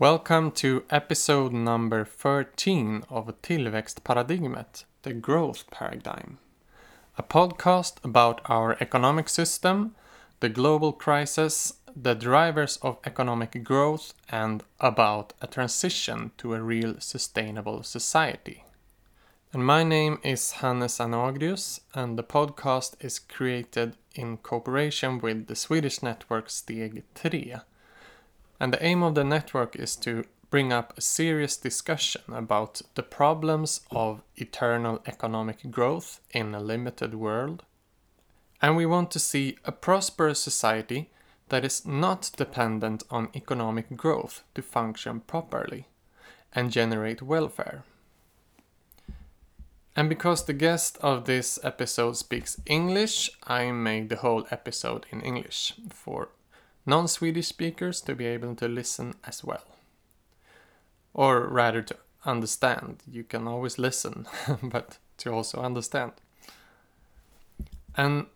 Welcome to episode number 13 of Tillväxtparadigmet, the growth paradigm. A podcast about our economic system, the global crisis, the drivers of economic growth, and about a transition to a real sustainable society. And my name is Hannes Anagrius, and the podcast is created in cooperation with the Swedish network Steg 3 and the aim of the network is to bring up a serious discussion about the problems of eternal economic growth in a limited world. And we want to see a prosperous society that is not dependent on economic growth to function properly and generate welfare. And because the guest of this episode speaks English, I made the whole episode in English for non Swedish speakers to be able to listen as well. Or rather, to understand. You can always listen, but to also understand. And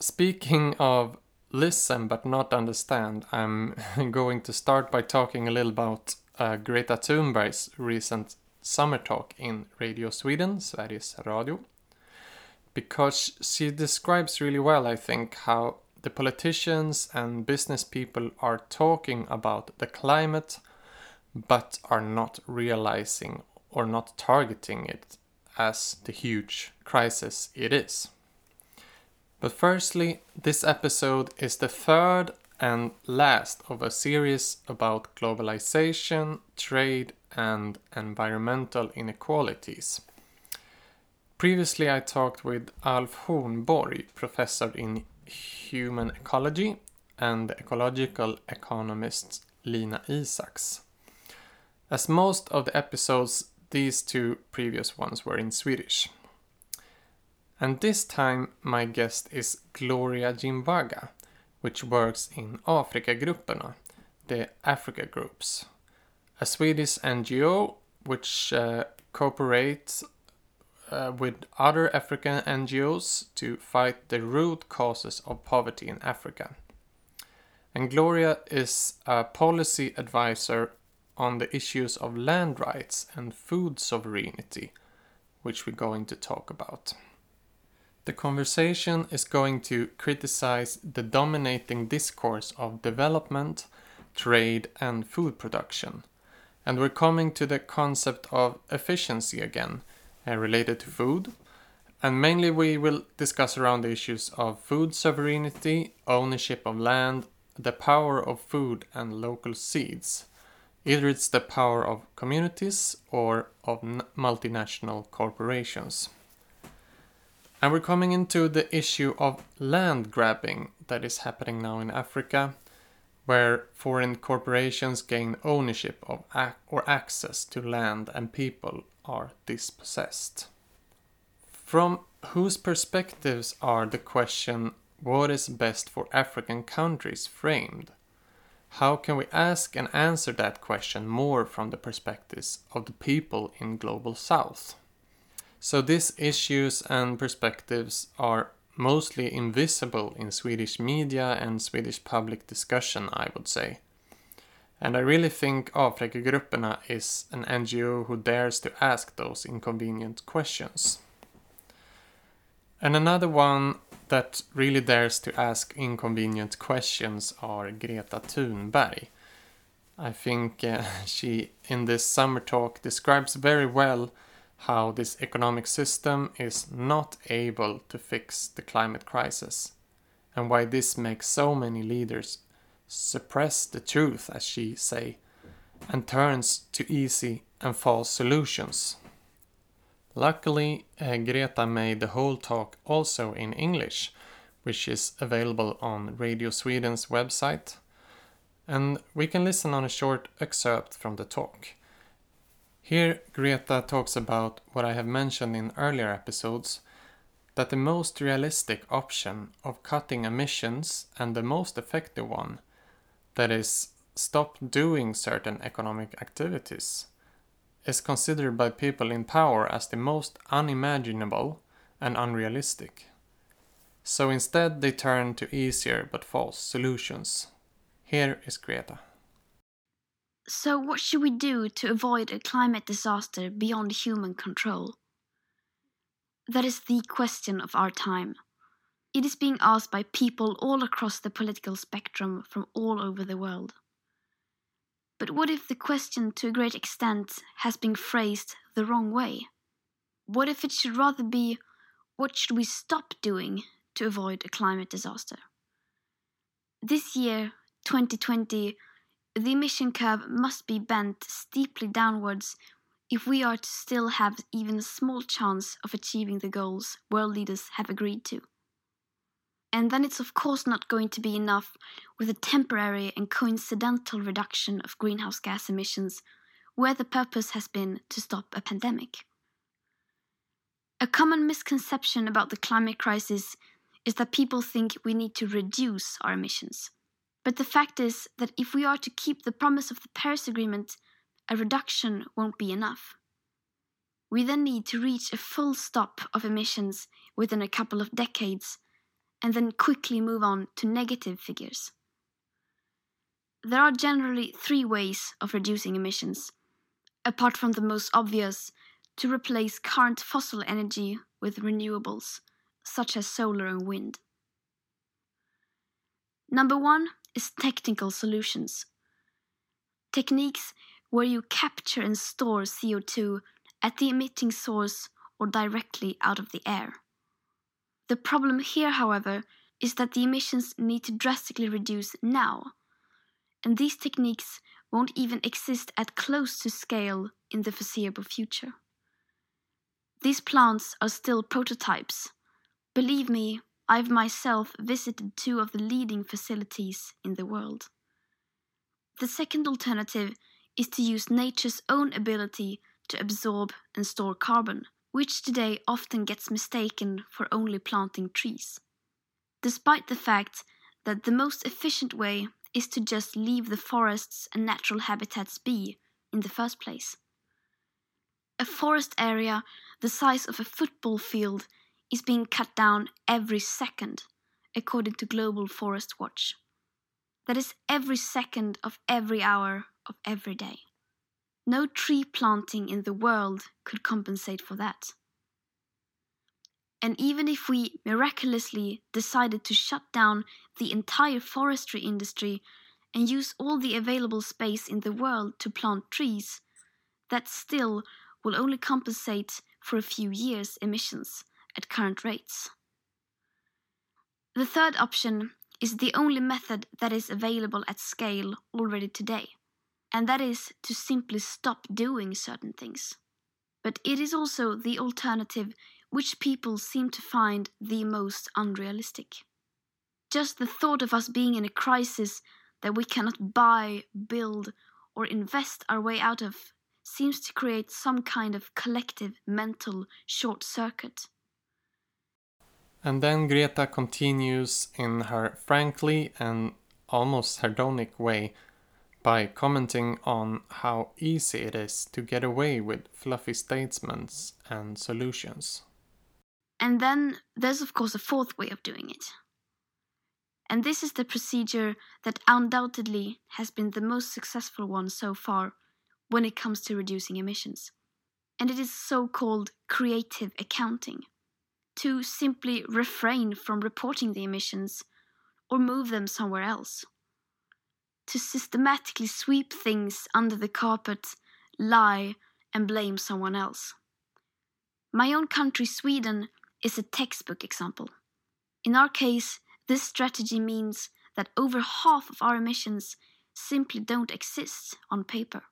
speaking of listen but not understand, I'm going to start by talking a little about uh, Greta Thunberg's recent summer talk in Radio Sweden, Sveriges Radio, because she describes really well, I think, how the politicians and business people are talking about the climate but are not realizing or not targeting it as the huge crisis it is. But firstly, this episode is the third and last of a series about globalization, trade, and environmental inequalities. Previously, I talked with Alf Hornborg, professor in human ecology and ecological economist Lina Isaks. As most of the episodes, these two previous ones were in Swedish. And this time my guest is Gloria Jimvaga, which works in Afrikagrupperna, the Africa groups, a Swedish NGO which uh, cooperates uh, with other African NGOs to fight the root causes of poverty in Africa. And Gloria is a policy advisor on the issues of land rights and food sovereignty, which we're going to talk about. The conversation is going to criticize the dominating discourse of development, trade, and food production. And we're coming to the concept of efficiency again, related to food. And mainly we will discuss around the issues of food sovereignty, ownership of land, the power of food and local seeds. Either it's the power of communities or of multinational corporations. And we're coming into the issue of land grabbing that is happening now in Africa, where foreign corporations gain ownership of ac- or access to land and people are dispossessed. From whose perspectives are the question what is best for African countries framed? How can we ask and answer that question more from the perspectives of the people in Global South? So these issues and perspectives are mostly invisible in Swedish media and Swedish public discussion, I would say. And I really think Afrikagrupperna is an NGO who dares to ask those inconvenient questions. And another one that really dares to ask inconvenient questions are Greta Thunberg. I think uh, she, in this summer talk, describes very well how this economic system is not able to fix the climate crisis and why this makes so many leaders suppress the truth, as she say, and turns to easy and false solutions. Luckily, uh, Greta made the whole talk also in English, which is available on Radio Sweden's website. And we can listen on a short excerpt from the talk. Here, Greta talks about what I have mentioned in earlier episodes that the most realistic option of cutting emissions and the most effective one that is, stop doing certain economic activities, is considered by people in power as the most unimaginable and unrealistic. So instead, they turn to easier but false solutions. Here is Greta. So, what should we do to avoid a climate disaster beyond human control? That is the question of our time. It is being asked by people all across the political spectrum from all over the world. But what if the question, to a great extent, has been phrased the wrong way? What if it should rather be, what should we stop doing to avoid a climate disaster? This year, 2020, the emission curve must be bent steeply downwards if we are to still have even a small chance of achieving the goals world leaders have agreed to. And then it's of course not going to be enough with a temporary and coincidental reduction of greenhouse gas emissions where the purpose has been to stop a pandemic. A common misconception about the climate crisis is that people think we need to reduce our emissions. But the fact is that if we are to keep the promise of the Paris Agreement, a reduction won't be enough. We then need to reach a full stop of emissions within a couple of decades and then quickly move on to negative figures. There are generally three ways of reducing emissions, apart from the most obvious, to replace current fossil energy with renewables, such as solar and wind. Number one is technical solutions. Techniques where you capture and store CO2 at the emitting source or directly out of the air. The problem here, however, is that the emissions need to drastically reduce now, and these techniques won't even exist at close to scale in the foreseeable future. These plants are still prototypes. Believe me, I've myself visited two of the leading facilities in the world. The second alternative is to use nature's own ability to absorb and store carbon which today often gets mistaken for only planting trees. Despite the fact that the most efficient way is to just leave the forests and natural habitats be in the first place. A forest area the size of a football field is being cut down every second, according to Global Forest Watch. That is every second of every hour of every day. No tree planting in the world could compensate for that. And even if we miraculously decided to shut down the entire forestry industry and use all the available space in the world to plant trees, that still will only compensate for a few years' emissions at current rates. The third option is the only method that is available at scale already today and that is to simply stop doing certain things. But it is also the alternative which people seem to find the most unrealistic. Just the thought of us being in a crisis that we cannot buy, build, or invest our way out of seems to create some kind of collective mental short circuit. And then Greta continues in her frankly and almost sardonic way by commenting on how easy it is to get away with fluffy statements and solutions. And then there's, of course, a fourth way of doing it. And this is the procedure that undoubtedly has been the most successful one so far when it comes to reducing emissions. And it is so called creative accounting to simply refrain from reporting the emissions or move them somewhere else to systematically sweep things under the carpet, lie, and blame someone else. My own country, Sweden, is a textbook example. In our case, this strategy means that over half of our emissions simply don't exist on paper.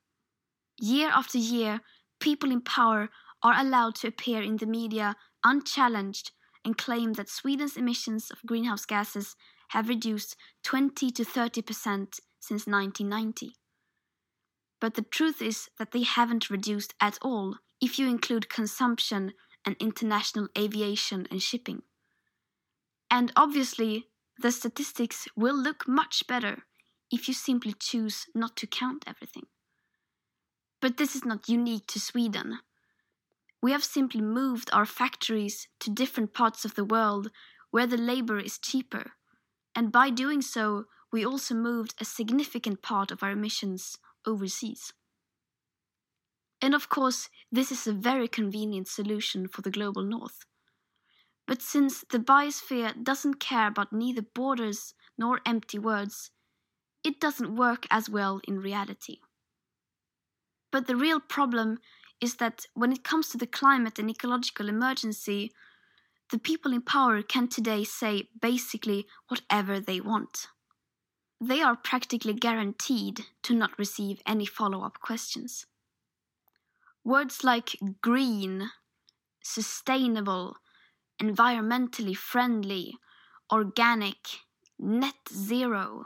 Year after year, people in power are allowed to appear in the media unchallenged and claim that Sweden's emissions of greenhouse gases have reduced 20 to 30 percent since 1990. But the truth is that they haven't reduced at all if you include consumption and international aviation and shipping. And obviously, the statistics will look much better if you simply choose not to count everything. But this is not unique to Sweden. We have simply moved our factories to different parts of the world where the labor is cheaper, and by doing so, we also moved a significant part of our emissions overseas. And of course, this is a very convenient solution for the global north. But since the biosphere doesn't care about neither borders nor empty words, it doesn't work as well in reality. But the real problem is that when it comes to the climate and ecological emergency, the people in power can today say basically whatever they want. They are practically guaranteed to not receive any follow up questions. Words like green, sustainable, environmentally friendly, organic, net zero,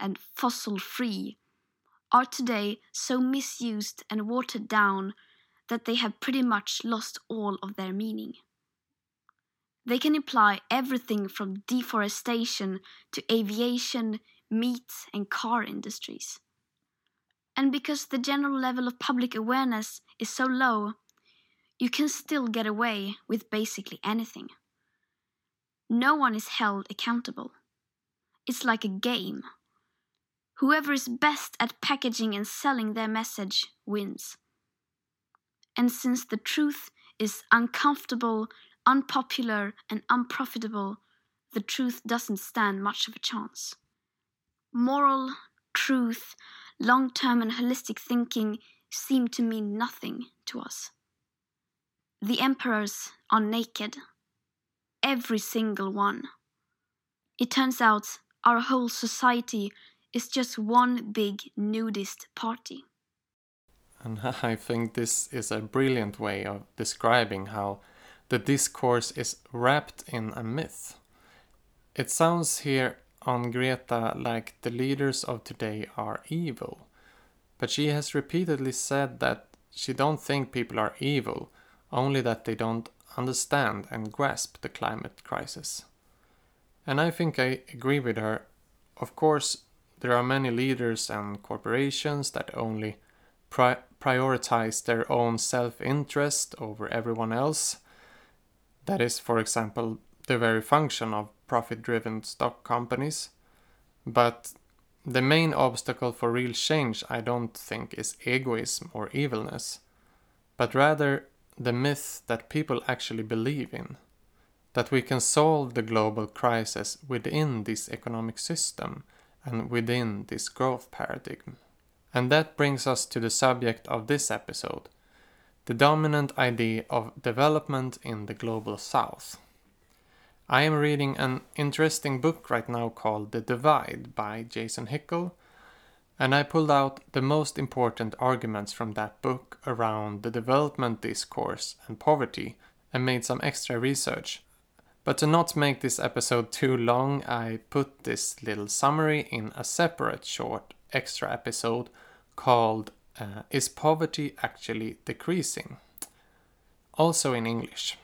and fossil free are today so misused and watered down that they have pretty much lost all of their meaning. They can imply everything from deforestation to aviation, meat, and car industries. And because the general level of public awareness is so low, you can still get away with basically anything. No one is held accountable. It's like a game. Whoever is best at packaging and selling their message wins. And since the truth is uncomfortable, unpopular, and unprofitable, the truth doesn't stand much of a chance. Moral, truth, long term, and holistic thinking seem to mean nothing to us. The emperors are naked, every single one. It turns out our whole society is just one big nudist party. And I think this is a brilliant way of describing how the discourse is wrapped in a myth. It sounds here on Greta like the leaders of today are evil, but she has repeatedly said that she don't think people are evil, only that they don't understand and grasp the climate crisis. And I think I agree with her. Of course, there are many leaders and corporations that only pri- prioritize their own self interest over everyone else. That is, for example, the very function of profit driven stock companies. But the main obstacle for real change, I don't think, is egoism or evilness, but rather the myth that people actually believe in. That we can solve the global crisis within this economic system and within this growth paradigm. And that brings us to the subject of this episode the dominant idea of development in the global south. I am reading an interesting book right now called The Divide by Jason Hickel, and I pulled out the most important arguments from that book around the development discourse and poverty and made some extra research. But to not make this episode too long, I put this little summary in a separate short extra episode called uh, Is Poverty Actually Decreasing? Also in English.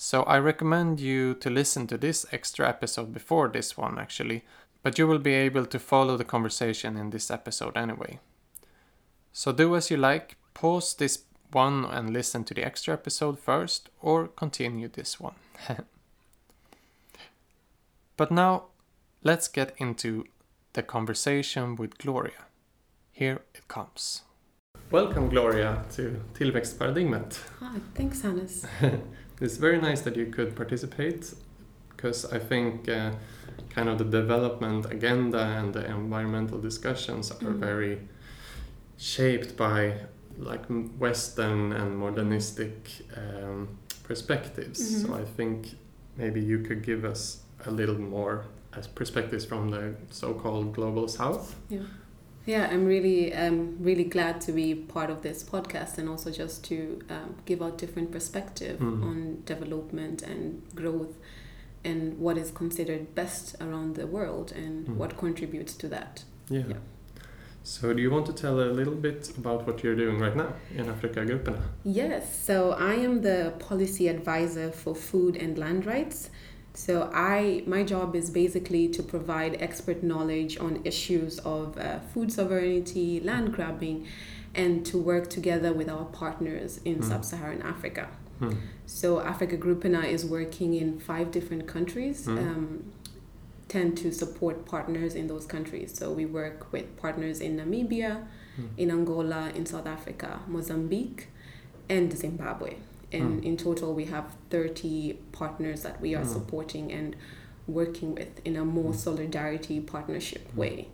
So I recommend you to listen to this extra episode before this one actually, but you will be able to follow the conversation in this episode anyway. So do as you like, pause this one and listen to the extra episode first, or continue this one. but now, let's get into the conversation with Gloria. Here it comes. Welcome, Gloria, to Tillväxtparadigmet. Hi, thanks, Hannes. it's very nice that you could participate because I think uh, kind of the development agenda and the environmental discussions are Mm. very shaped by like Western and modernistic um, perspectives. So Mhm. I think maybe you could give us a little more as perspectives from the so-called global south. Yeah. Yeah, I'm really, um, really glad to be part of this podcast and also just to um, give out different perspective Mhm. on development and growth and what is considered best around the world and Mhm. what contributes to that. Yeah. Yeah. So do you want to tell a little bit about what you're doing right now in Afrikagrupperna? Yes, so I am the policy advisor for food and land rights. So I my job is basically to provide expert knowledge on issues of uh, food sovereignty, land grabbing, and to work together with our partners in Mm. sub-Saharan Africa. Hmm. So Afrikagrupperna is working in five different countries. Mm. Um, tend to support partners in those countries. So we work with partners in Namibia, in Angola, in South Africa, Mozambique, and Zimbabwe. And Mm. in total, we have 30 partners that we are Mm. supporting and working with in a more Mm. solidarity partnership Mm. way.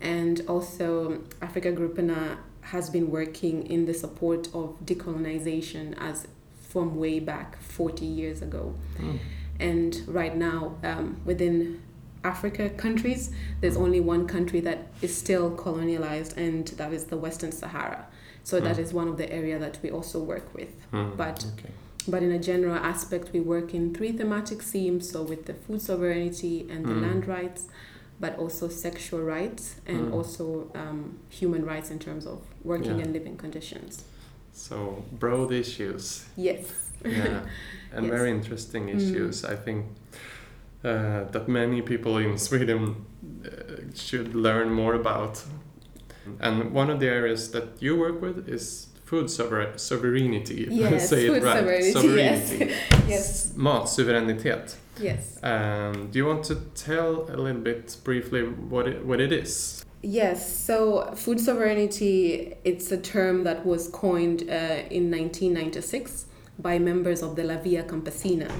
And also, Afrikagrupperna has been working in the support of decolonization as from way back 40 years ago. Mm. And right now, um, within Africa countries, there's only one country that is still colonialized, and that is the Western Sahara. So that Mm. is one of the area that we also work with. Mm. But- okay. But in a general aspect, we work in three thematic themes. So with the food sovereignty and the Mm. land rights, but also sexual rights and Mm. also um, human rights in terms of working Yeah. and living conditions. So broad issues, Yes. yeah, and Yes. very interesting Mm. issues. I think uh, that many people in Sweden uh, should learn more about. And one of the areas that you work with is food sover- sovereignty. Yes, say food it right. sovereignty, yes. Sovereignty. yes. Matsuveränitet. Yes. Um, do you want to tell a little bit briefly what it, what it is? Yes, so food sovereignty, it's a term that was coined uh, in 1996 by members of the La Via Campesina.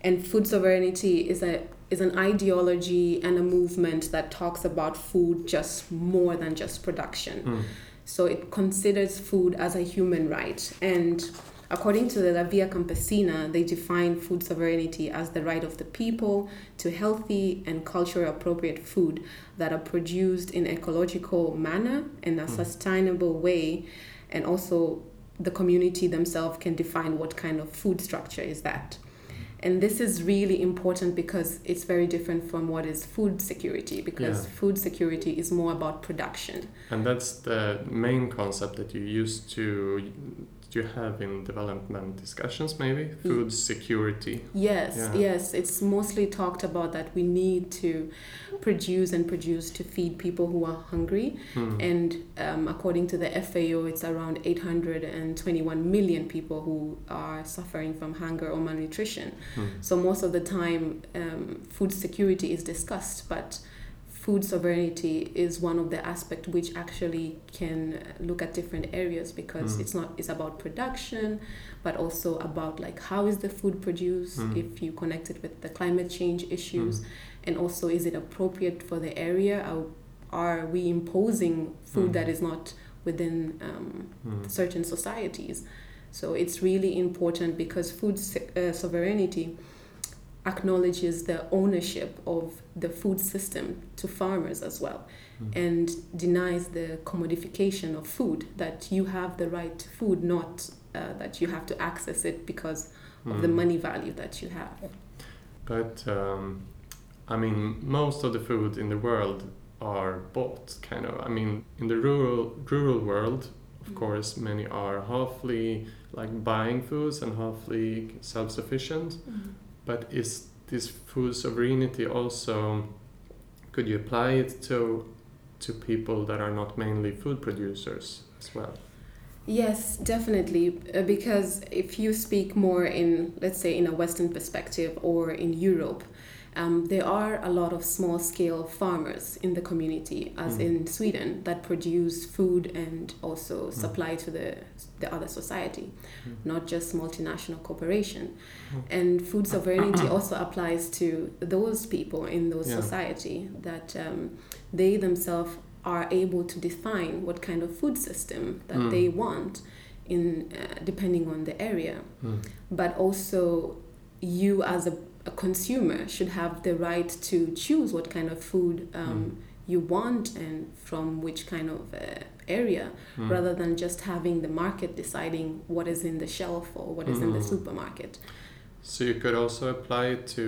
And food sovereignty is a is an ideology and a movement that talks about food just more than just production. Mm. So it considers food as a human right. And according to the La Via Campesina, they define food sovereignty as the right of the people to healthy and culturally appropriate food that are produced in ecological manner in a Mm. sustainable way and also the community themselves can define what kind of food structure is that. And this is really important because it's very different from what is food security because Yeah. food security is more about production. And that's the main concept that you used to you have in development discussions, maybe food security. Yes, Yeah. yes. It's mostly talked about that we need to produce and produce to feed people who are hungry. Mm. And um, according to the FAO, it's around 821 million people who are suffering from hunger or malnutrition. Mm. So most of the time, um, food security is discussed, but food sovereignty is one of the aspects which actually can look at different areas because Mm. it's not it's about production but also about like how is the food produced Mm. if you connect it with the climate change issues Mm. and also is it appropriate for the area are, are we imposing food Mm. that is not within um, Mm. certain societies. So it's really important because food uh, sovereignty acknowledges the ownership of the food system to farmers as well Mm. and denies the commodification of food that you have the right to food not uh, that you have to access it because of the Mm. money value that you have But um, I mean, most of the food in the world are bought, kind of. I mean, in the rural rural world, of Mm. course, many are halfly like buying foods and halfly self-sufficient. But is this food sovereignty also? Could you apply it to to people that are not mainly food producers as well? Yes, definitely. Uh, because if you speak more in, let's say, in a Western perspective or in Europe, um, there are a lot of small scale farmers in the community, as Mm. in Sweden, that produce food and also Mm. supply to the, the other society, Mm. not just multinational corporation. Mm. And food sovereignty also applies to those people in those Yeah. society that um, they themselves are able to define what kind of food system that Mm. they want in uh, depending on the area Mm. but also you as a, a consumer should have the right to choose what kind of food um, Mm. you want and from which kind of uh, area Mm. rather than just having the market deciding what is in the shelf or what is in the Mm. supermarket So you could also apply it to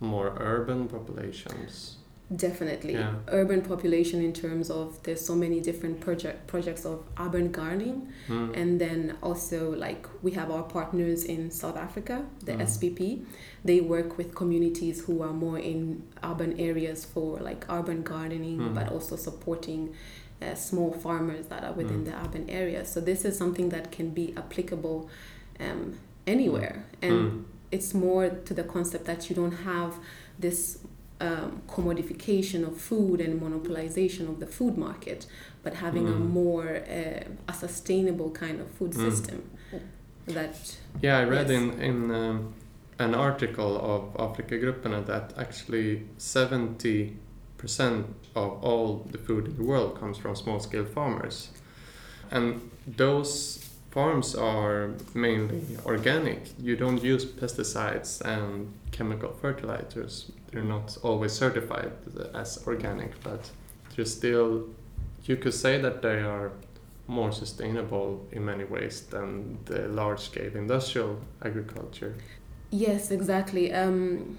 more urban populations. Definitely Yeah. urban population in terms of there's so many different project projects of urban gardening Mm. and then also like we have our partners in South Africa, the Mm. SPP. They work with communities who are more in urban areas for like urban gardening, Mm. but also supporting uh, small farmers that are within Mm. the urban area. So this is something that can be applicable um, anywhere, and Mm. it's more to the concept that you don't have this um, commodification of food and monopolization of the food market, but having a Mm. more uh, a sustainable kind of food Mm. system. That Yeah, I read Yes. in in um, an article of Afrikagrupperna that actually seventy percent of all the food in the world comes from small scale farmers, and those farms are mainly organic. You don't use pesticides and chemical fertilizers. They're not always certified as organic, but they're still. You could say that they are more sustainable in many ways than the large scale industrial agriculture. Yes, exactly. Um,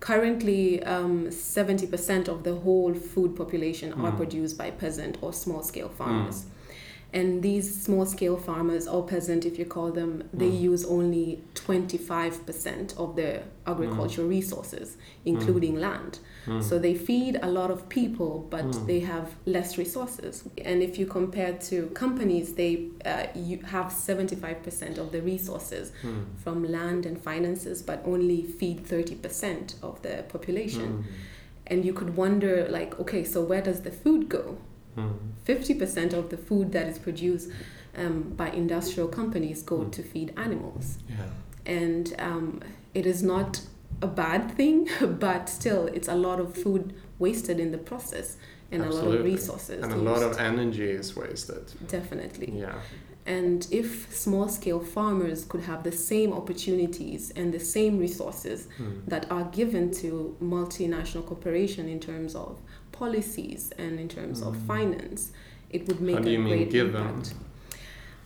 currently, um, 70% of the whole food population are Mm. produced by peasant or small scale farmers. And these small scale farmers, or peasant if you call them, they Mm. use only 25% of the agricultural resources, including land. Mm. So they feed a lot of people, but Mm. they have less resources. And if you compare to companies, they uh, you have 75% of the resources Mm. from land and finances, but only feed 30% of the population. Mm. And you could wonder, like, okay, so where does the food go? Mm. 50% of the food that is produced um, by industrial companies go Mm. to feed animals. Yeah. And um, it is not a bad thing, but still, it's a lot of food wasted in the process and a lot of resources. And a lot of energy is wasted. Definitely. Yeah. And if small scale farmers could have the same opportunities and the same resources Mm. that are given to multinational corporation in terms of policies and in terms of Mm. finance, it would make How do a mean great given? impact.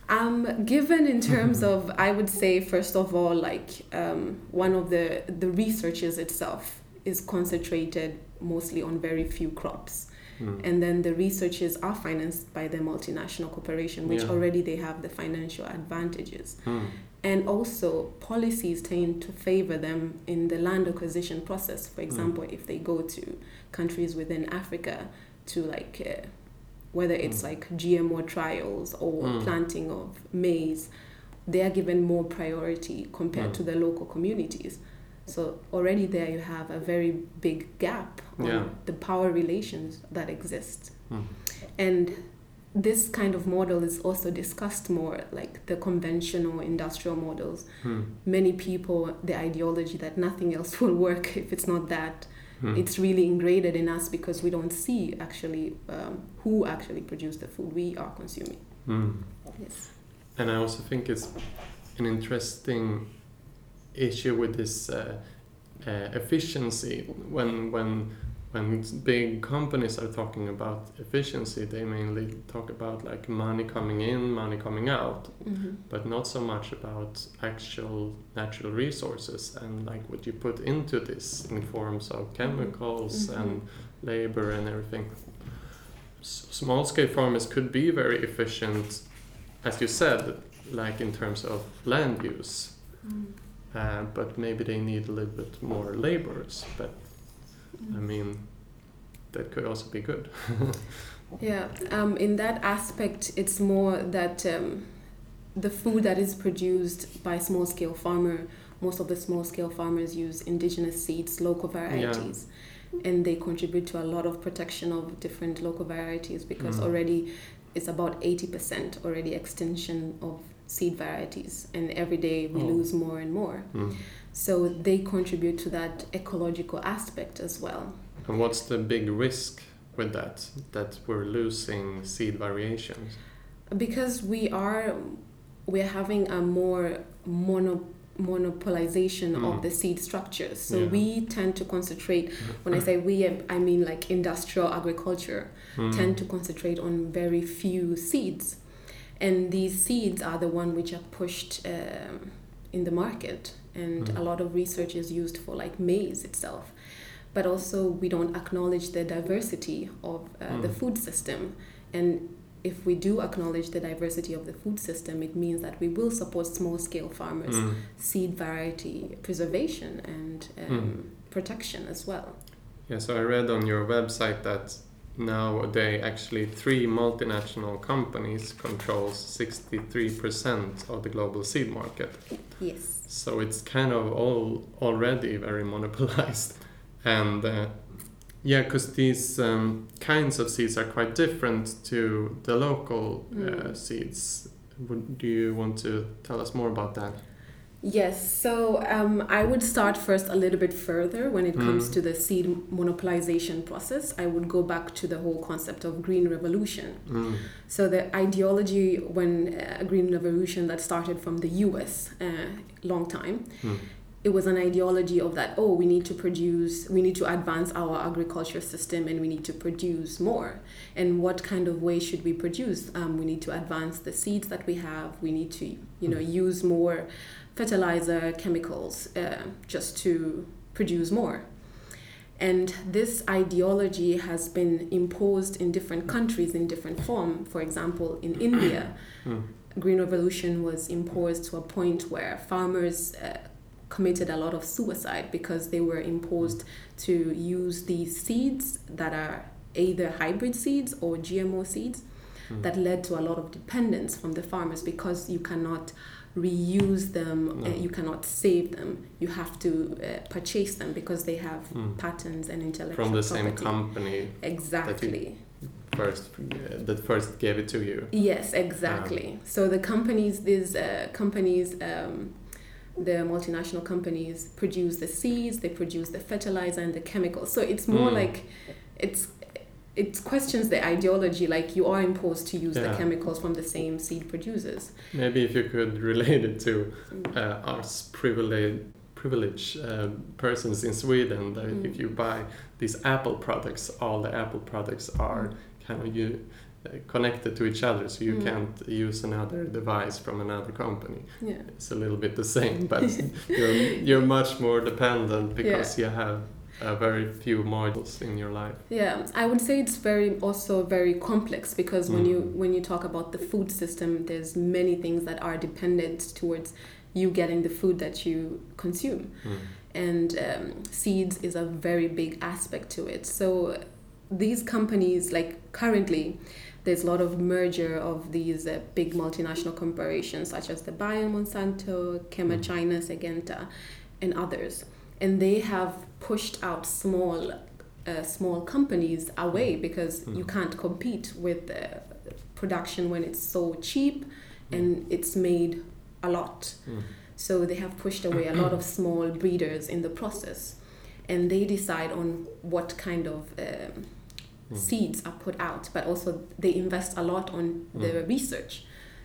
Um, given in terms of, I would say, first of all, like um, one of the the researches itself is concentrated mostly on very few crops Mm. and then the researches are financed by the multinational corporation which Yeah. already they have the financial advantages Mm. And also policies tend to favor them in the land acquisition process for example if they go to countries within africa to like uh, whether it's Mm. like gmo trials or Mm. planting of maize they are given more priority compared Mm. to the local communities so already there you have a very big gap on Yeah. the power relations that exist Mm. and this kind of model is also discussed more like the conventional industrial models Mm. many people the ideology that nothing else will work if it's not that Mm. it's really ingrained in us because we don't see actually um, who actually produced the food we are consuming Mm. yes And I also think it's an interesting issue with this uh, uh, efficiency. When when when big companies are talking about efficiency, they mainly talk about like money coming in, money coming out, mm-hmm. but not so much about actual natural resources and like what you put into this in forms of chemicals Mhm. and labor and everything. S- small scale farmers could be very efficient, as you said, like in terms of land use, uh, but maybe they need a little bit more laborers. But I mean, that could also be good. Yeah, um, in that aspect, it's more that um, the food that is produced by small scale farmer, most of the small scale farmers use indigenous seeds, local varieties, and they contribute to a lot of protection of different local varieties because Mm. already it's about 80% already extinction of seed varieties, and every day we Oh. lose more and more. Mm. So they contribute to that ecological aspect as well. And what's the big risk with that? That we're losing seed variations. because we are we're having a more mono monopolization Mm. of the seed structures so Yeah. we tend to concentrate when i say we i mean like industrial agriculture Mm. tend to concentrate on very few seeds and these seeds are the one which are pushed um, in the market and Mm. a lot of research is used for like maize itself but also we don't acknowledge the diversity of uh, the Mm. food system and if we do acknowledge the diversity of the food system it means that we will support small scale farmers Mm. seed variety preservation and um, Mm. protection as well Yeah, so I read on your website that nowadays actually three multinational companies controls 63% of the global seed market. yes So it's kind of all already very monopolized. and uh, yeah, because these um, kinds of seeds are quite different to the local uh, Mm. seeds. Would, do you want to tell us more about that? Yes, so um, I would start first a little bit further when it comes Mm. to the seed monopolization process. I would go back to the whole concept of green revolution. Mm. So the ideology when uh, green revolution that started from the US uh, long time, Mm. it was an ideology of that oh we need to produce we need to advance our agriculture system and we need to produce more. And what kind of way should we produce? Um, we need to advance the seeds that we have. We need to you know use more fertilizer chemicals uh, just to produce more and this ideology has been imposed in different countries in different form for example in india Mm. green revolution was imposed to a point where farmers uh, committed a lot of suicide because they were imposed to use these seeds that are either hybrid seeds or GMO seeds Mm. that led to a lot of dependence from the farmers because you cannot reuse them No. uh, you cannot save them you have to uh, purchase them because they have Mm. patents and intellectual From the same property. company exactly first uh, that first gave it to you. Yes, exactly. So the companies, these uh, companies, um, the multinational companies produce the seeds, they produce the fertilizer and the chemicals. So it's more Mm. like it's it questions the ideology like you are imposed to use Yeah. the chemicals from the same seed producers. Maybe if you could relate it to Mm. uh, us privileged privileged uh, persons in Sweden that Mm. if you buy these Apple products, all the Apple products are kind of you uh, connected to each other, so you Mm. can't use another device from another company. Yeah. It's a little bit the same, but you're you're much more dependent because you have uh, very few modules in your life. Yeah, I would say it's very also very complex because when Mm. you when you talk about the food system, there's many things that are dependent towards you getting the food that you consume, Mm. and um, seeds is a very big aspect to it. So these companies, like currently, there's a lot of merger of these uh, big multinational corporations such as the Bayer, Monsanto, Kema Mm. China, Syngenta, and others, and they have pushed out small uh, small companies away because you Mm. can't compete with uh, production when it's so cheap and it's made a lot. Mm. So they have pushed away a lot of small breeders in the process, and they decide on what kind of um, Mm. seeds are put out. But also they invest a lot on the Mm. research.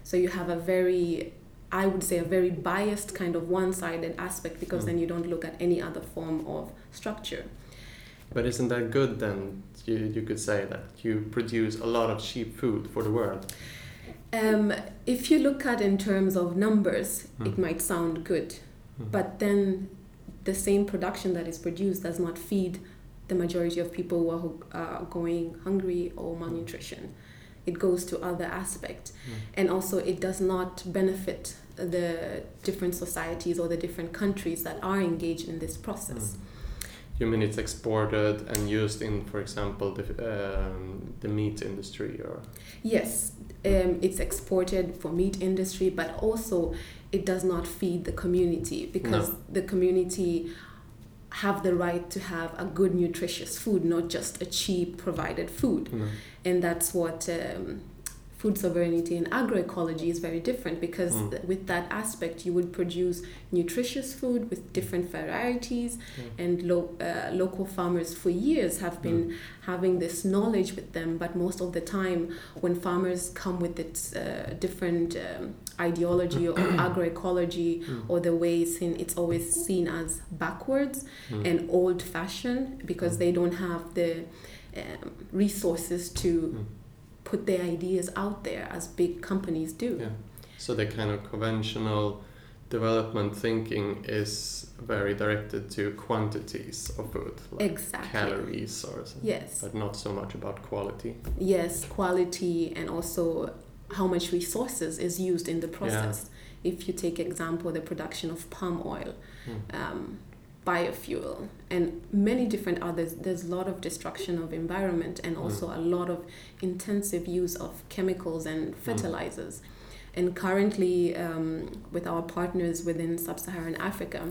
So you have a very I would say a very biased kind of one-sided aspect because Mm. then you don't look at any other form of structure. But isn't that good then? You, you could say that you produce a lot of cheap food for the world. Um, if you look at in terms of numbers, it Mm. might sound good, Mm. but then the same production that is produced does not feed the majority of people who are uh, going hungry or malnutrition. It goes to other aspects, Mm. and also it does not benefit the different societies or the different countries that are engaged in this process. You mean it's exported and used in, for example, the um, the meat industry, or Yes, um, it's exported for meat industry, but also it does not feed the community because the community have the right to have a good nutritious food, not just a cheap provided food. no? And that's what um, food sovereignty and agroecology is very different because Mm. th- with that aspect you would produce nutritious food with different varieties Yeah. and lo- uh, local farmers for years have been having this knowledge with them but most of the time when farmers come with its uh, different um, ideology or agroecology Mm. or the ways in it's always seen as backwards Mm. and old fashioned because they don't have the um, resources to Mm. Put their ideas out there as big companies do Yeah. So the kind of conventional development thinking is very directed to quantities of food, like exactly calories or something, yes but not so much about quality. yes quality and also how much resources is used in the process if you take example the production of palm oil Mm. um, biofuel and many different others. There's a lot of destruction of environment and also a lot of intensive use of chemicals and fertilizers. And currently um, with our partners within sub-saharan africa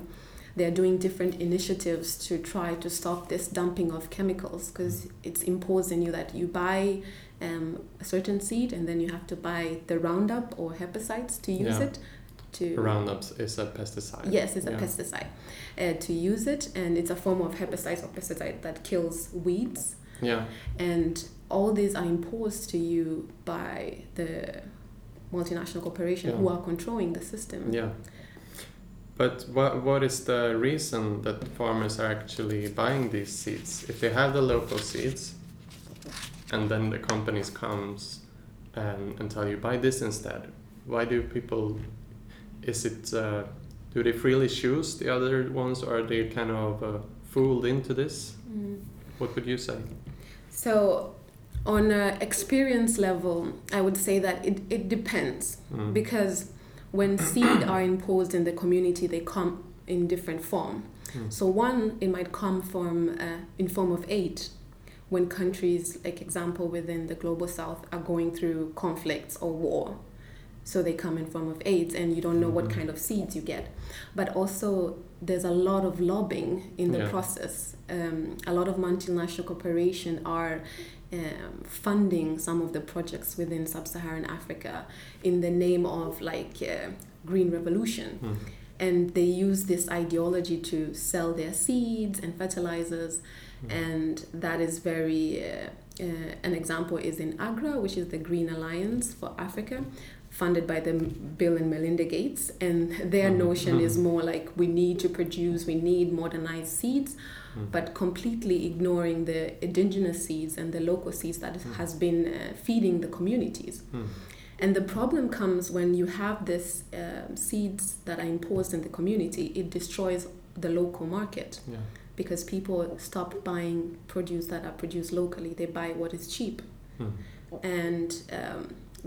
they're doing different initiatives to try to stop this dumping of chemicals because it's imposed on you that you buy um, a certain seed and then you have to buy the Roundup or herbicides to use Yeah. it. To Roundup is a pesticide. Yes, it's a pesticide. Uh, to use it, and it's a form of herbicide or pesticide that kills weeds. Yeah. And all these are imposed to you by the multinational corporation who are controlling the system. Yeah. But what what is the reason that farmers are actually buying these seeds? If they have the local seeds, and then the companies comes and, and tell you buy this instead, why do people? Is it uh, do they freely choose the other ones, or are they kind of uh, fooled into this? Mm. What would you say? So, on a experience level, I would say that it, it depends Mm. because when seed are imposed in the community, they come in different form. Mm. So one, it might come from uh, in form of aid, when countries, like example within the global south, are going through conflicts or war. So they come in form of aids, and you don't know what Mhm. kind of seeds you get. But also, there's a lot of lobbying in the Yeah. process. Um, a lot of multinational corporations are um, funding some of the projects within sub-Saharan Africa in the name of like uh, green revolution Mm. and they use this ideology to sell their seeds and fertilizers and that is very uh, uh, an example is in agra which is the green alliance for africa funded by the bill and melinda gates and their Mhm. notion is Mhm. more like we need to produce we need modernized seeds Mm. but completely ignoring the indigenous seeds and the local seeds that Mm. has been uh, feeding the communities Mm. and the problem comes when you have this um, seeds that are imposed in the community, it destroys the local market Yeah. because people stop buying produce that are produced locally. They buy what is cheap. Mm. And um,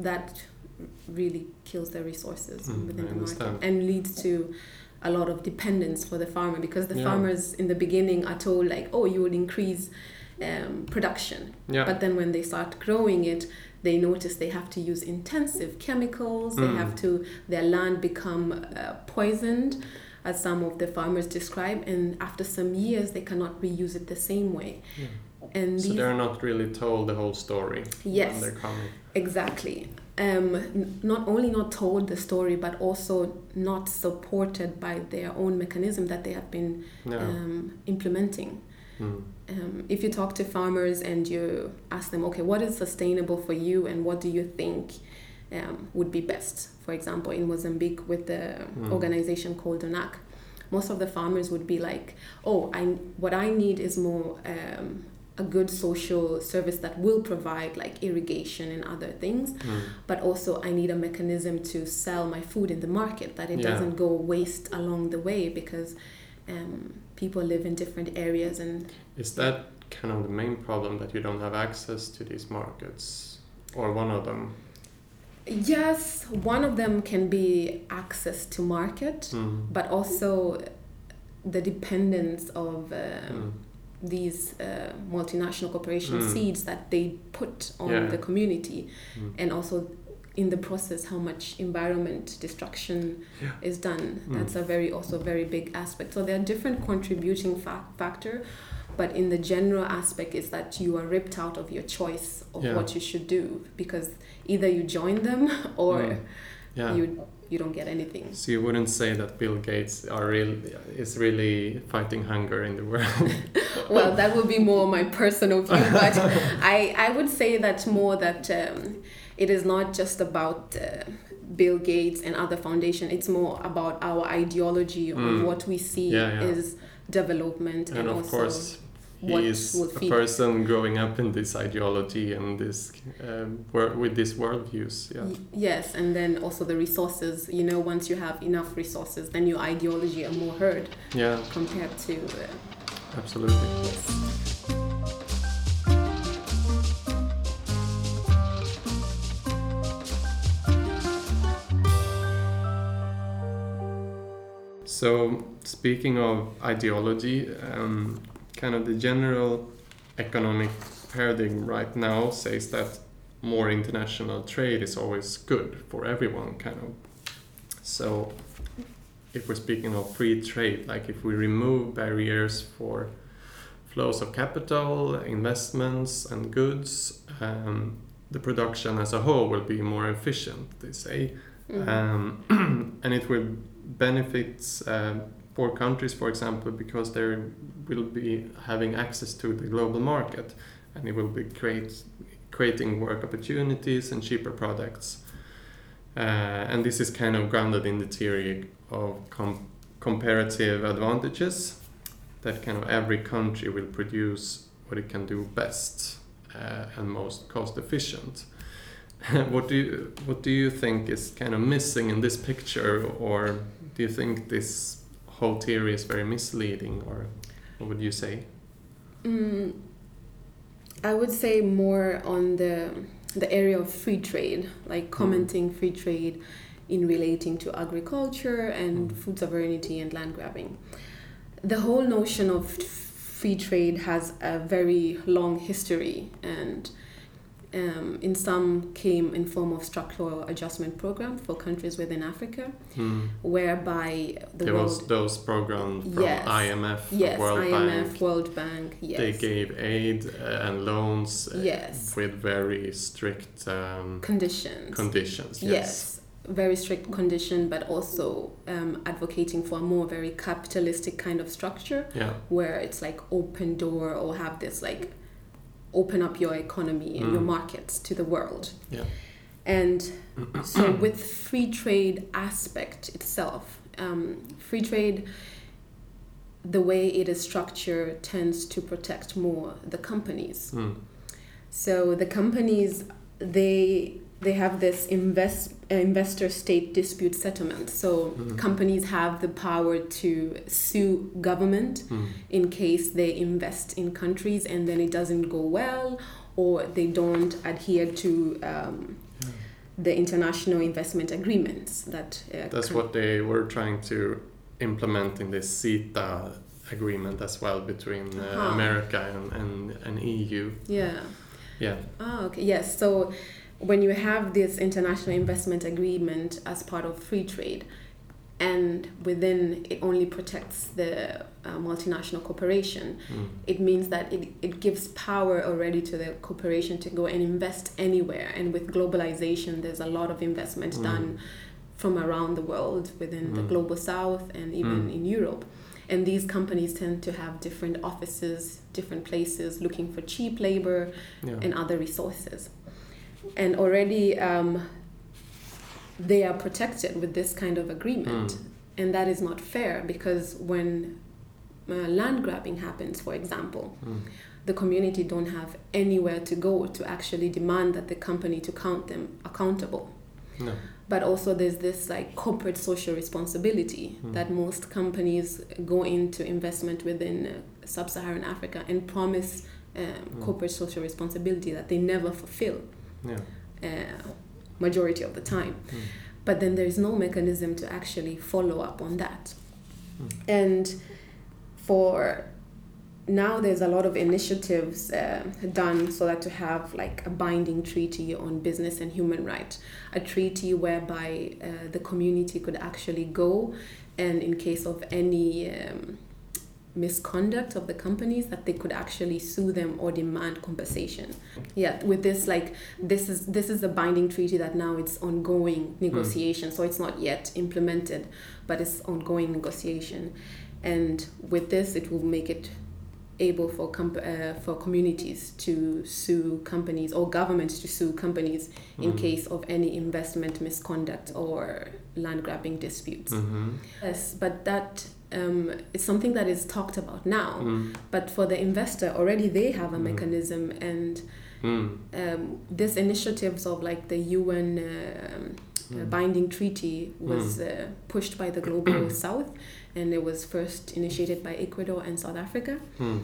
that really kills their resources Mm, within I the market and leads to a lot of dependence for the farmer because the Yeah. farmers in the beginning are told like oh you would increase um, production Yeah. but then when they start growing it, they notice they have to use intensive chemicals. They Mm. have to their land become uh, poisoned, as some of the farmers describe, and after some years they cannot reuse it the same way. Yeah. And So these, they're not really told the whole story Yes. when they're coming. exactly. Um, not only not told the story, but also not supported by their own mechanism that they have been Yeah. um, implementing. Mm. um, if you talk to farmers and you ask them, okay, what is sustainable for you and what do you think um, would be best? For example, in Mozambique with the Mm. organization called UNAC, most of the farmers would be like, oh, I, what I need is more um, a good social service that will provide like irrigation and other things, Mm. but also I need a mechanism to sell my food in the market that it Yeah. doesn't go waste along the way because um, people live in different areas and Is that kind of the main problem that you don't have access to these markets, or one of them? Yes, one of them can be access to market, Mm. but also the dependence of um, Mm. These uh, multinational corporation Mm. seeds that they put on Yeah. the community, Mm. and also in the process how much environment destruction Yeah. is done. Mm. That's a very also very big aspect. So there are different contributing fa- factor. But in the general aspect is that you are ripped out of your choice of Yeah. what you should do because either you join them or Mm. Yeah. you you don't get anything. So you wouldn't say that Bill Gates are real is really fighting hunger in the world. well, that would be more my personal view, but I I would say that more that um, it is not just about. Uh, Bill Gates and other foundation. It's more about our ideology Mm. of what we see Yeah, yeah. is development and, and of also course, what is will a person growing up in this ideology and this um, wor- with these worldviews. Yeah. Yes, and then also the resources. You know, once you have enough resources, then your ideology are more heard Yeah. compared to. Uh, Absolutely. yes. So, speaking of ideology, um, kind of the general economic paradigm right now says that more international trade is always good for everyone, kind of. So, if we're speaking of free trade, like if we remove barriers for flows of capital, investments, and goods, um, the production as a whole will be more efficient, they say. Mhm. Um, and it will benefit uh, poor countries, for example, because they will be having access to the global market and it will be create, creating work opportunities and cheaper products. Uh, and this is kind of grounded in the theory of com- comparative advantages that kind of every country will produce what it can do best uh, and most cost efficient. what do you what do you think is kind of missing in this picture, or do you think this whole theory is very misleading, or what would you say? Mm, I would say more on the the area of free trade, like commenting free trade in relating to agriculture and Mm. food sovereignty and land grabbing. The whole notion of free trade has a very long history and um, in some came in form of structural adjustment program for countries within Africa, Hmm. whereby the There world was those programs from Yes. IMF, yes World IMF Bank. World Bank yes They gave aid uh, and loans uh, Yes. with very strict um, conditions conditions. yes. very strict condition but also um, advocating for a more very capitalistic kind of structure Yeah. where it's like open door or have this like open up your economy and your Mm. markets to the world Yeah. and so with free trade aspect itself um, free trade the way it is structured tends to protect more the companies Mm. so the companies they they have this invest investor state dispute settlement so Mhm. companies have the power to sue government Mm. in case they invest in countries and then it doesn't go well or they don't adhere to um, Yeah. the international investment agreements that uh, That's con- what they were trying to implement in this CETA agreement as well between uh, Uh-huh. America and, and, and EU. yeah Yeah. Ah, okay. Yes. So when you have this international investment agreement as part of free trade, and within it only protects the uh, multinational corporation, Mm. it means that it, it gives power already to the corporation to go and invest anywhere. And with globalization, there's a lot of investment Mm. done from around the world within the Mm. global south and even Mm. in Europe. And these companies tend to have different offices, different places looking for cheap labor, Yeah. and other resources. And already um, they are protected with this kind of agreement. Mm. And that is not fair because when uh, land grabbing happens, for example, Mm. the community don't have anywhere to go to actually demand that the company to count them accountable. No. But also there's this like corporate social responsibility Mm. that most companies go into investment within uh, sub-Saharan Africa and promise um, Mm. corporate social responsibility that they never fulfill Yeah. uh, majority of the time. Mm. But then there is no mechanism to actually follow up on that. Mm. And for now, there's a lot of initiatives uh, done so that to have like a binding treaty on business and human rights, a treaty whereby uh, the community could actually go and in case of any um, misconduct of the companies that they could actually sue them or demand compensation yeah with this like this is this is a binding treaty that now it's ongoing negotiation so it's not yet implemented but it's ongoing negotiation and with this it will make it able for comp- uh, for communities to sue companies or governments to sue companies in Mm. case of any investment misconduct or land grabbing disputes Mhm. yes but that um, is something that is talked about now Mm. but for the investor already they have a Mm. mechanism and Mm. um, this initiatives of like the UN um, uh, Mm. binding treaty was uh, pushed by the global south and it was first initiated by Ecuador and South Africa Mm.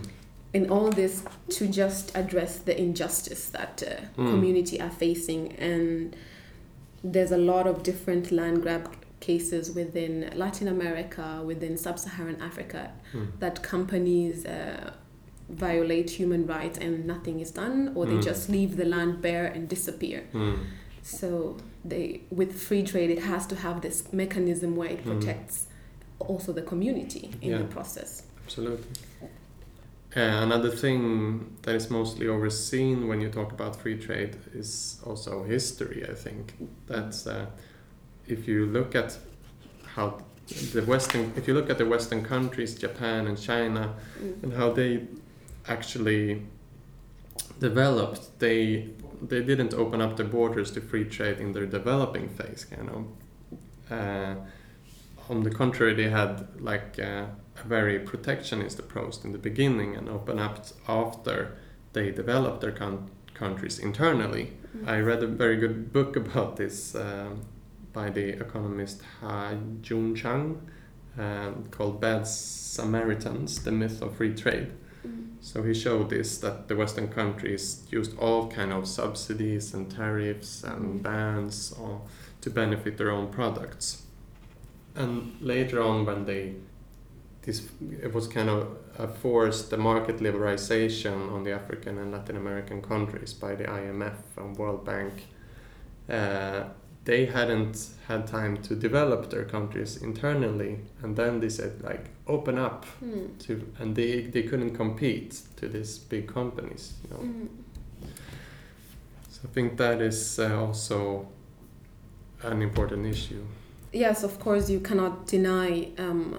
in all this to just address the injustice that uh, Mm. community are facing and there's a lot of different land grab cases within Latin America within sub-Saharan Africa Mm. that companies uh, violate human rights and nothing is done or they Mm. just leave the land bare and disappear Mm. so they with free trade it has to have this mechanism where it Mm. protects also the community in Yeah. the process. Absolutely. Uh, another thing that is mostly overseen when you talk about free trade is also history. I think that's uh, if you look at how the Western, if you look at the Western countries, Japan and China, Mm. and how they actually developed, they they didn't open up the borders to free trade in their developing phase. Kind of. Uh, on the contrary, they had like uh, a very protectionist approach in the beginning and opened up after they developed their coun- countries internally. I read a very good book about this um, by the economist Ha Jun Chang um, called Bad Samaritans The Myth of Free Trade. So he showed this that the Western countries used all kind of subsidies and tariffs and bans or, to benefit their own products. And later on, when they this it was kind of a forced the market liberalization on the African and Latin American countries by the IMF and World Bank. Uh, they hadn't had time to develop their countries internally, and then they said like open up Mm. to and they they couldn't compete to these big companies you know Mm. so i think that is uh, also an important issue Yes, of course, you cannot deny um,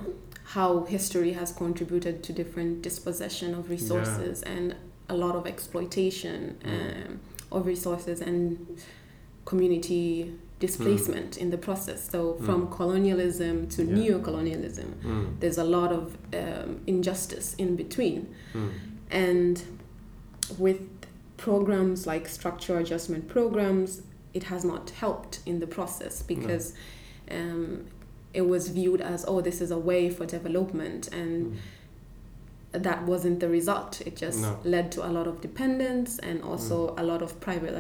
how history has contributed to different dispossession of resources and a lot of exploitation Mm. um, of resources and community displacement in the process. So, from Mm. colonialism to Yeah. neo-colonialism, mm. there's a lot of um, injustice in between. Mm. And with programs like structure adjustment programs, it has not helped in the process because um, it was viewed as, oh, this is a way for development. And Mm. that wasn't the result. It just No. led to a lot of dependence and also a lot of private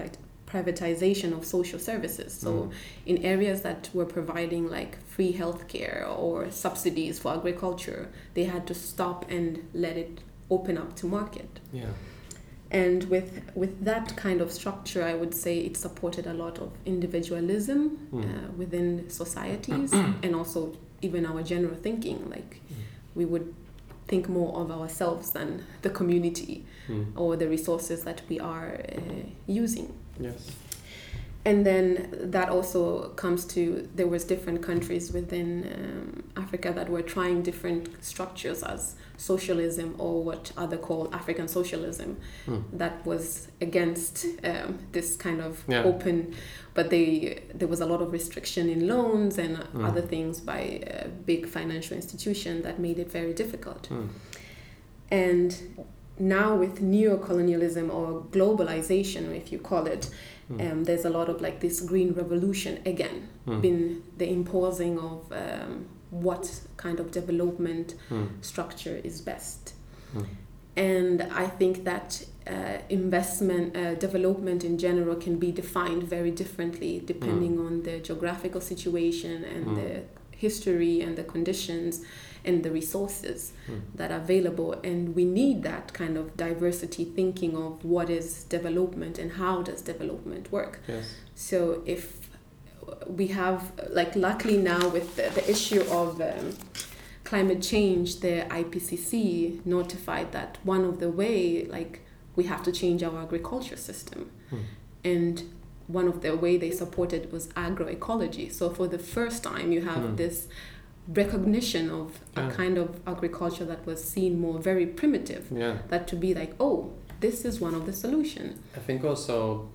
privatization of social services. So Mm. in areas that were providing like free healthcare or subsidies for agriculture, they had to stop and let it open up to market. yeah And with with that kind of structure, I would say it supported a lot of individualism Mm. uh, within societies and also even our general thinking. Like we would think more of ourselves than the community mm. or the resources that we are uh, using. Yes And then that also comes to there was different countries within um, Africa that were trying different structures as socialism or what other call African socialism Mm. that was against um, this kind of Yeah. open but they there was a lot of restriction in loans and Mm. other things by a big financial institution that made it very difficult mm. and now with neo-colonialism or globalization if you call it Mm. um, there's a lot of like this green revolution again Mm. been the imposing of um, what kind of development Mm. structure is best Mm. and i think that uh, investment uh, development in general can be defined very differently depending on the geographical situation and Mm. the history and the conditions and the resources Mm. that are available and we need that kind of diversity thinking of what is development and how does development work yes so if we have like luckily now with the, the issue of um, climate change the ipcc notified that one of the way like we have to change our agriculture system Mm. and one of the way they supported was agroecology so for the first time you have Mm. this recognition of Yeah. a kind of agriculture that was seen more very primitive yeah that to be like oh this is one of the solution i think also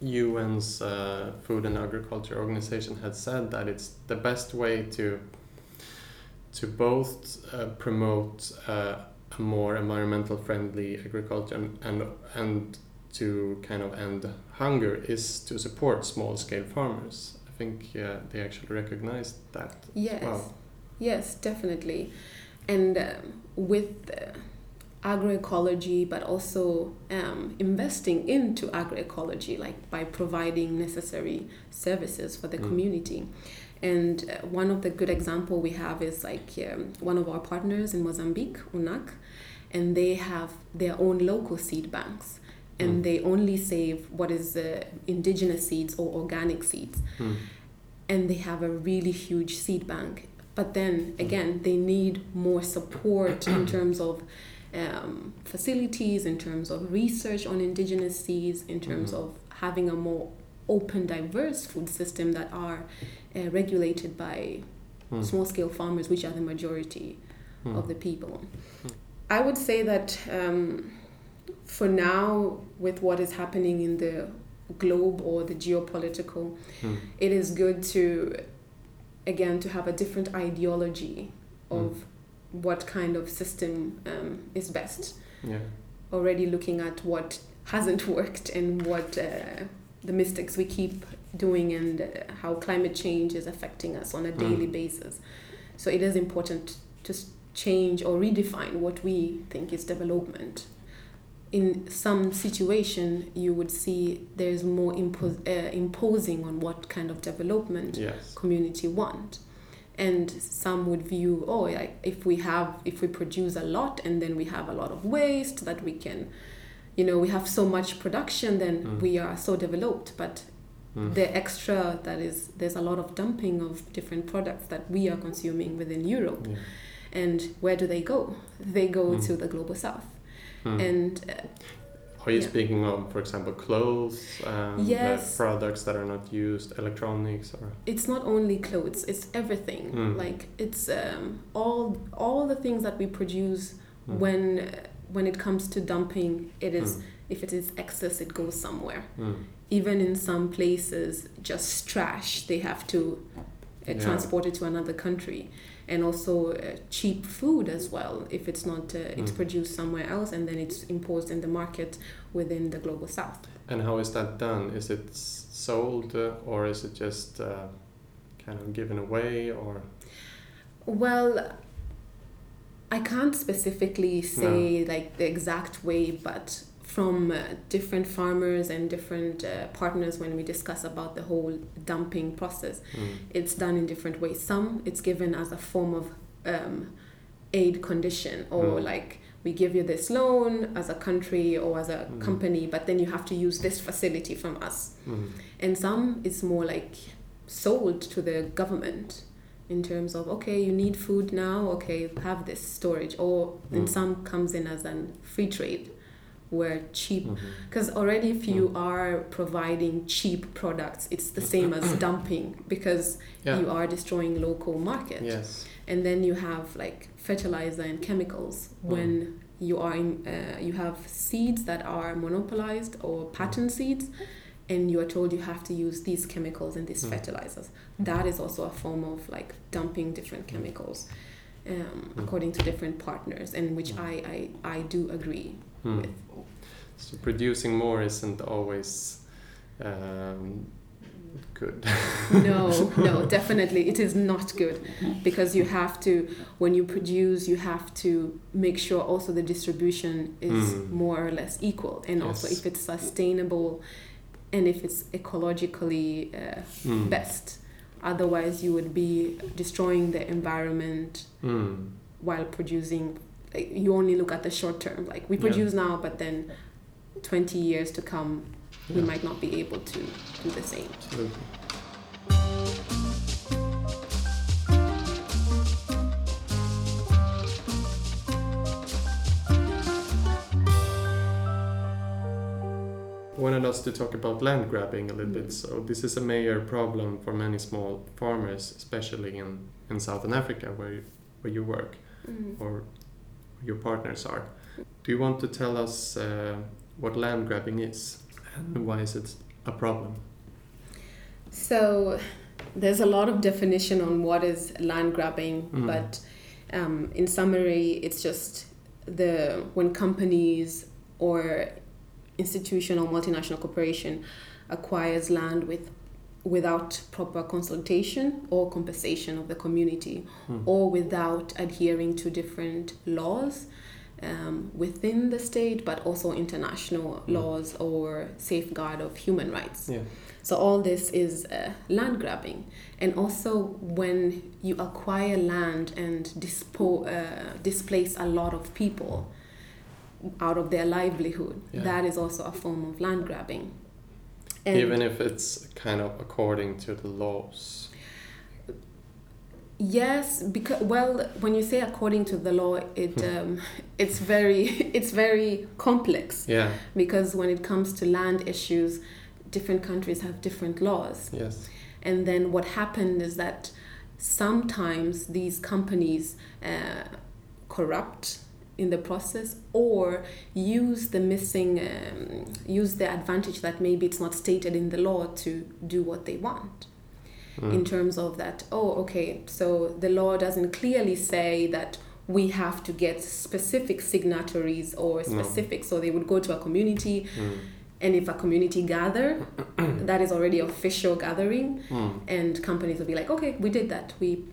un's uh, food and agriculture organization had said that it's the best way to to both uh, promote uh, a more environmental friendly agriculture and, and and to kind of end hunger is to support small scale farmers i think uh, they actually recognized that Yes. Wow. Yes, definitely. And um, with uh, agroecology, but also um, investing into agroecology, like by providing necessary services for the Mm. community. And uh, one of the good example we have is like um, one of our partners in Mozambique, UNAC, and they have their own local seed banks. And Mm. they only save what is uh, indigenous seeds or organic seeds Mm. and they have a really huge seed bank but then again, they need more support in terms of um, facilities, in terms of research on indigenous seeds, in terms Mhm. of having a more open, diverse food system that are uh, regulated by Mm. small scale farmers, which are the majority Mm. of the people. I would say that um, for now, with what is happening in the globe or the geopolitical, Mm. it is good to, again, to have a different ideology of what kind of system um, is best. Yeah. Already looking at what hasn't worked and what uh, the mistakes we keep doing and uh, how climate change is affecting us on a daily Mm. basis. So it is important to change or redefine what we think is development. In some situation, you would see there's more impo- uh, imposing on what kind of development Yes. community want and some would view oh like if we have if we produce a lot and then we have a lot of waste that we can you know we have so much production then Mm. we are so developed but Mm. the extra that is there's a lot of dumping of different products that we are consuming within Europe Yeah. and where do they go they go Mm. to the global south Mm. and uh, Are you yeah. speaking of, for example, clothes uh, Yes. products that are not used, electronics, or it's not only clothes it's everything Mm. like it's um, all all the things that we produce Mm. when uh, when it comes to dumping it is Mm. if it is excess it goes somewhere Mm. even in some places just trash they have to uh, Yeah. transport it to another country and also uh, cheap food as well if it's not uh, it's Mm. produced somewhere else and then it's imposed in the market within the global south And how is that done? Is it sold uh, or is it just uh, kind of given away or? Well, I can't specifically say like the exact way, but from uh, different farmers and different uh, partners when we discuss about the whole dumping process, Mm. it's done in different ways. Some it's given as a form of um, aid condition or Mm. like we give you this loan as a country or as a Mm. company, but then you have to use this facility from us Mm. and some is more like sold to the government in terms of okay you need food now okay have this storage or then Mm. some comes in as a free trade where cheap because already if you Mm. are providing cheap products it's the same as dumping because Yeah. you are destroying local market Yes. and then you have like fertilizer and chemicals Mm. when you are in uh, you have seeds that are monopolized or patent seeds and you are told you have to use these chemicals and these Mm. fertilizers that is also a form of like dumping different chemicals um, Mm. according to different partners and which Mm. I, I, I do agree Mm. with So producing more isn't always um, good. no no definitely it is not good because you have to when you produce you have to make sure also the distribution is Mm. more or less equal and also if it's sustainable and if it's ecologically uh, Mm. best otherwise you would be destroying the environment Mm. while producing like, you only look at the short term like we Yeah. produce now but then 20 years to come we might not be able to do the same Absolutely. wanted us to talk about land grabbing a little bit. Mm. So this is a major problem for many small farmers, especially in, in Southern Africa where you, where you work Mm. or your partners are. Do you want to tell us uh, what land grabbing is and why is it a problem? So there's a lot of definition on what is land grabbing, Mm. but um, in summary, it's just the when companies or institution or multinational corporation acquires land with without proper consultation or compensation of the community Mm. or without adhering to different laws um, within the state but also international Mm. laws or safeguard of human rights Yeah. so all this is uh, land grabbing, and also when you acquire land and dispo- uh, displace a lot of people out of their livelihood, Yeah. that is also a form of land grabbing. And Even if it's kind of according to the laws. Yes, because well, when you say according to the law, it um, it's very it's very complex Yeah. because when it comes to land issues, different countries have different laws. Yes. And then what happened is that sometimes these companies uh, corrupt in the process or use the missing um, use the advantage that maybe it's not stated in the law to do what they want in terms of that oh okay so the law doesn't clearly say that we have to get specific signatories or mm. specific so they would go to a community. Mm. And if a community gather that is already official gathering. Mm. And companies will be like okay we did that. We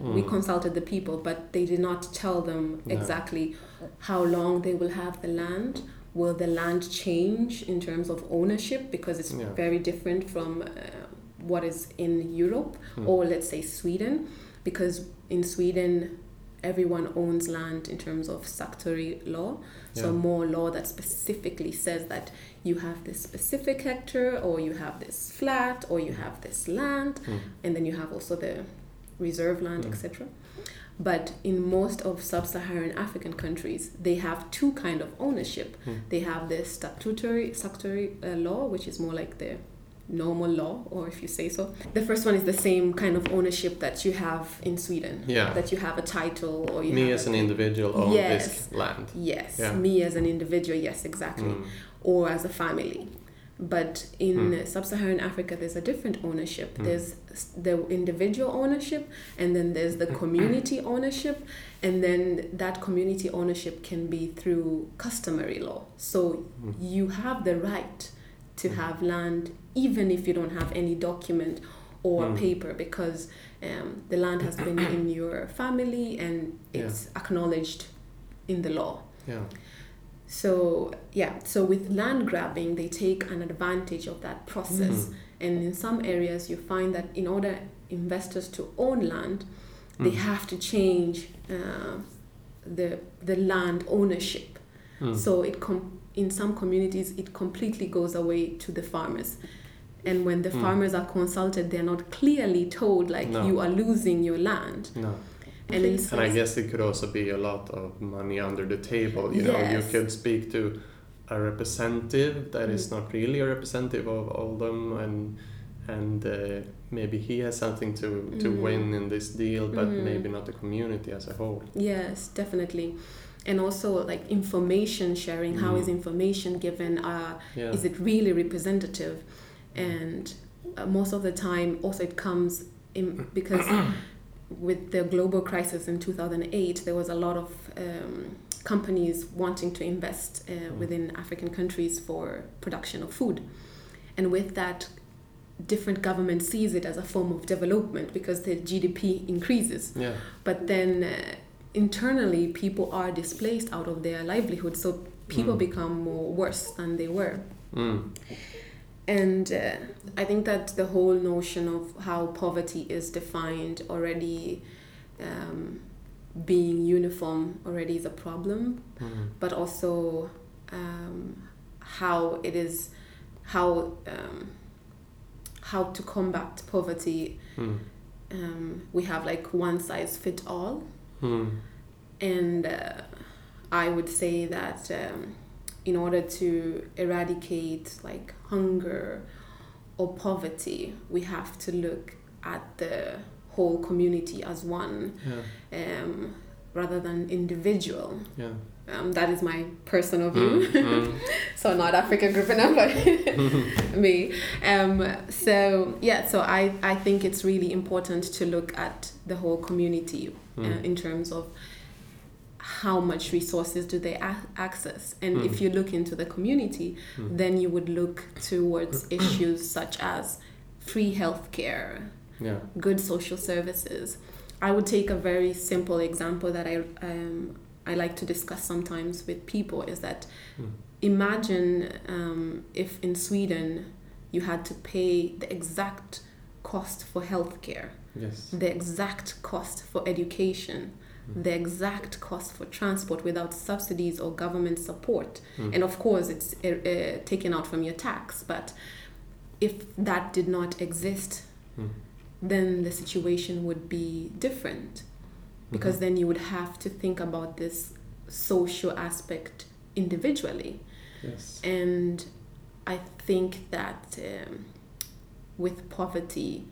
we consulted the people but they did not tell them No. exactly how long they will have the land. Will the land change in terms of ownership? Because it's Yeah. very different from uh, what is in Europe or let's say Sweden. Because in Sweden everyone owns land in terms of statutory law. So Yeah. more law that specifically says that you have this specific hectare or you have this flat or you have this land hmm. and then you have also the reserve land hmm. etc but in most of sub-saharan african countries they have two kind of ownership. Hmm. They have the statutory statutory uh, law which is more like the normal law or if you say so the first one is the same kind of ownership that you have in sweden Yeah. that you have a title or you Me as an individual own Yes. this land. Yes, Yeah. me as an individual, yes, exactly. Mm. Or as a family. But in Mm. sub Saharan Africa, there's a different ownership. Mm. There's the individual ownership, and then there's the community ownership, and then that community ownership can be through customary law. So Mm. you have the right to have land even if you don't have any document or Mm. paper because um, the land has been in your family and Yeah. it's acknowledged in the law. Yeah. So yeah, so with land grabbing, they take an advantage of that process, Mm. and in some areas, you find that in order investors to own land, they Mm. have to change uh, the the land ownership. Mm. So it com- in some communities it completely goes away to the farmers. And when the Mm. farmers are consulted, they're not clearly told like No. you are losing your land. No. And And I guess it could also be a lot of money under the table. You know, you could speak to a representative that is Mm. not really a representative of all them, and and uh, maybe he has something to to Mhm. win in this deal, but Mhm. maybe not the community as a whole. Yes, definitely. And also like information sharing, how is Mm. information given? Uh, Yeah. Is it really representative? And uh, most of the time, also it comes in because with the global crisis in 2008, there was a lot of um, companies wanting to invest uh, Mm. within African countries for production of food. And with that, different governments sees it as a form of development because the GDP increases Yeah. but then uh, internally people are displaced out of their livelihood so people Mm. become more worse than they were Mm. and uh, i think that the whole notion of how poverty is defined already um, being uniform already is a problem Mm. but also um, how it is how um, how to combat poverty Mm. um, we have like one size fit all Mm. and uh, I would say that um, in order to eradicate like hunger or poverty, we have to look at the whole community as one Yeah. um, rather than individual. Yeah. Um, that is my personal view. Mm. Mm. so not Africa group enough, but me. Um, so yeah, so I, I think it's really important to look at the whole community uh, Mm. in terms of how much resources do they a- access and Mm. if you look into the community Mm. then you would look towards issues such as free healthcare Yeah. good social services. I would take a very simple example that I um, I like to discuss sometimes with people is that Mm. imagine um, if in Sweden you had to pay the exact cost for healthcare, Yes. the exact cost for education, Mm. the exact cost for transport without subsidies or government support. Mm. And of course, it's uh, uh, taken out from your tax. But if that did not exist, Mm. then the situation would be different because Mhm. then you would have to think about this social aspect individually Yes. and I think that um, with poverty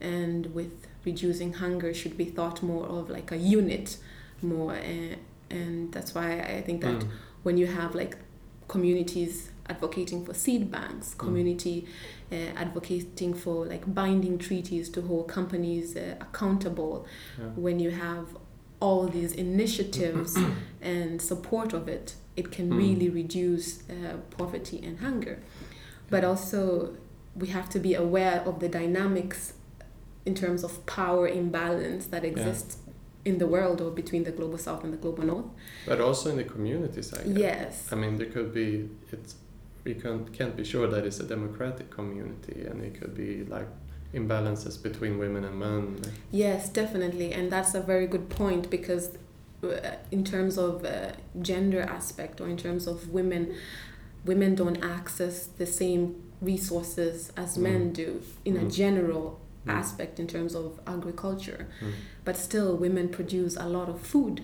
and with reducing hunger should be thought more of like a unit more uh, and that's why I think that Mm. when you have like communities advocating for seed banks, community uh, advocating for like binding treaties to hold companies uh, accountable, Yeah. when you have all these initiatives and support of it, it can Mm. really reduce uh, poverty and hunger. But also, we have to be aware of the dynamics in terms of power imbalance that exists in the world or between the global south and the global north. But also in the communities, I guess. Yes. I mean, there could be it's we can't can't be sure that it's a democratic community, and it could be like imbalances between women and men. Yes, definitely, and that's a very good point because, uh, in terms of uh, gender aspect or in terms of women, women don't access the same resources as men Mm. do in a Mm. general Mm. aspect in terms of agriculture. Mm. But still, women produce a lot of food.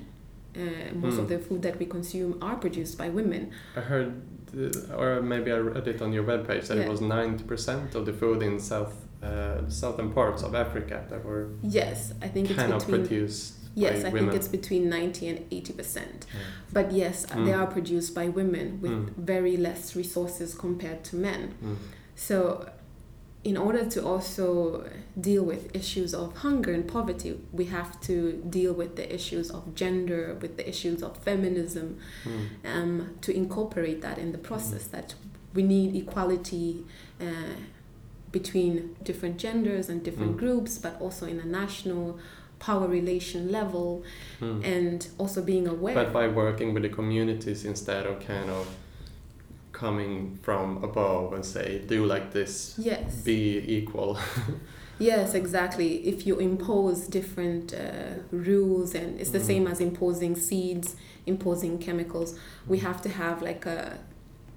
Uh, most Mm. of the food that we consume are produced by women. I heard, uh, or maybe I read it on your webpage that Yeah. it was ninety percent of the food in south uh, southern parts of Africa that were Yes, I think it's kind of produced Yes, I women. think it's between 90 and 80 percent. Yeah. But yes, Mm. they are produced by women with Mm. very less resources compared to men. Mm. So, in order to also deal with issues of hunger and poverty, we have to deal with the issues of gender, with the issues of feminism, Mm. um, to incorporate that in the process. That we need equality uh, between different genders and different Mm. groups, but also in a national power relation level, Mm. and also being aware. But by working with the communities instead of kind of coming from above and say do like this, yes. be equal. Yes, exactly. If you impose different uh, rules, and it's the Mm. same as imposing seeds, imposing chemicals, we have to have like a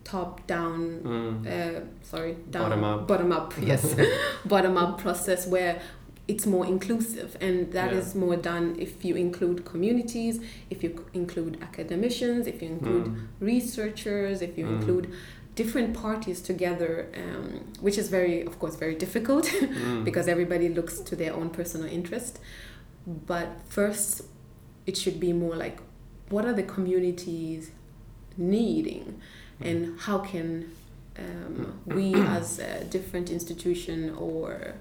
top down, Mm. uh, sorry, down, Bottom up. bottom up, yes, bottom up process where it's more inclusive, and that is Yeah. more done if you include communities, if you c- include academicians, if you include Mm. researchers, if you Mm. include different parties together, um, which is very, of course, very difficult Mm. because everybody looks to their own personal interest. But first, it should be more like what are the communities needing, and how can um, we, as a different institution or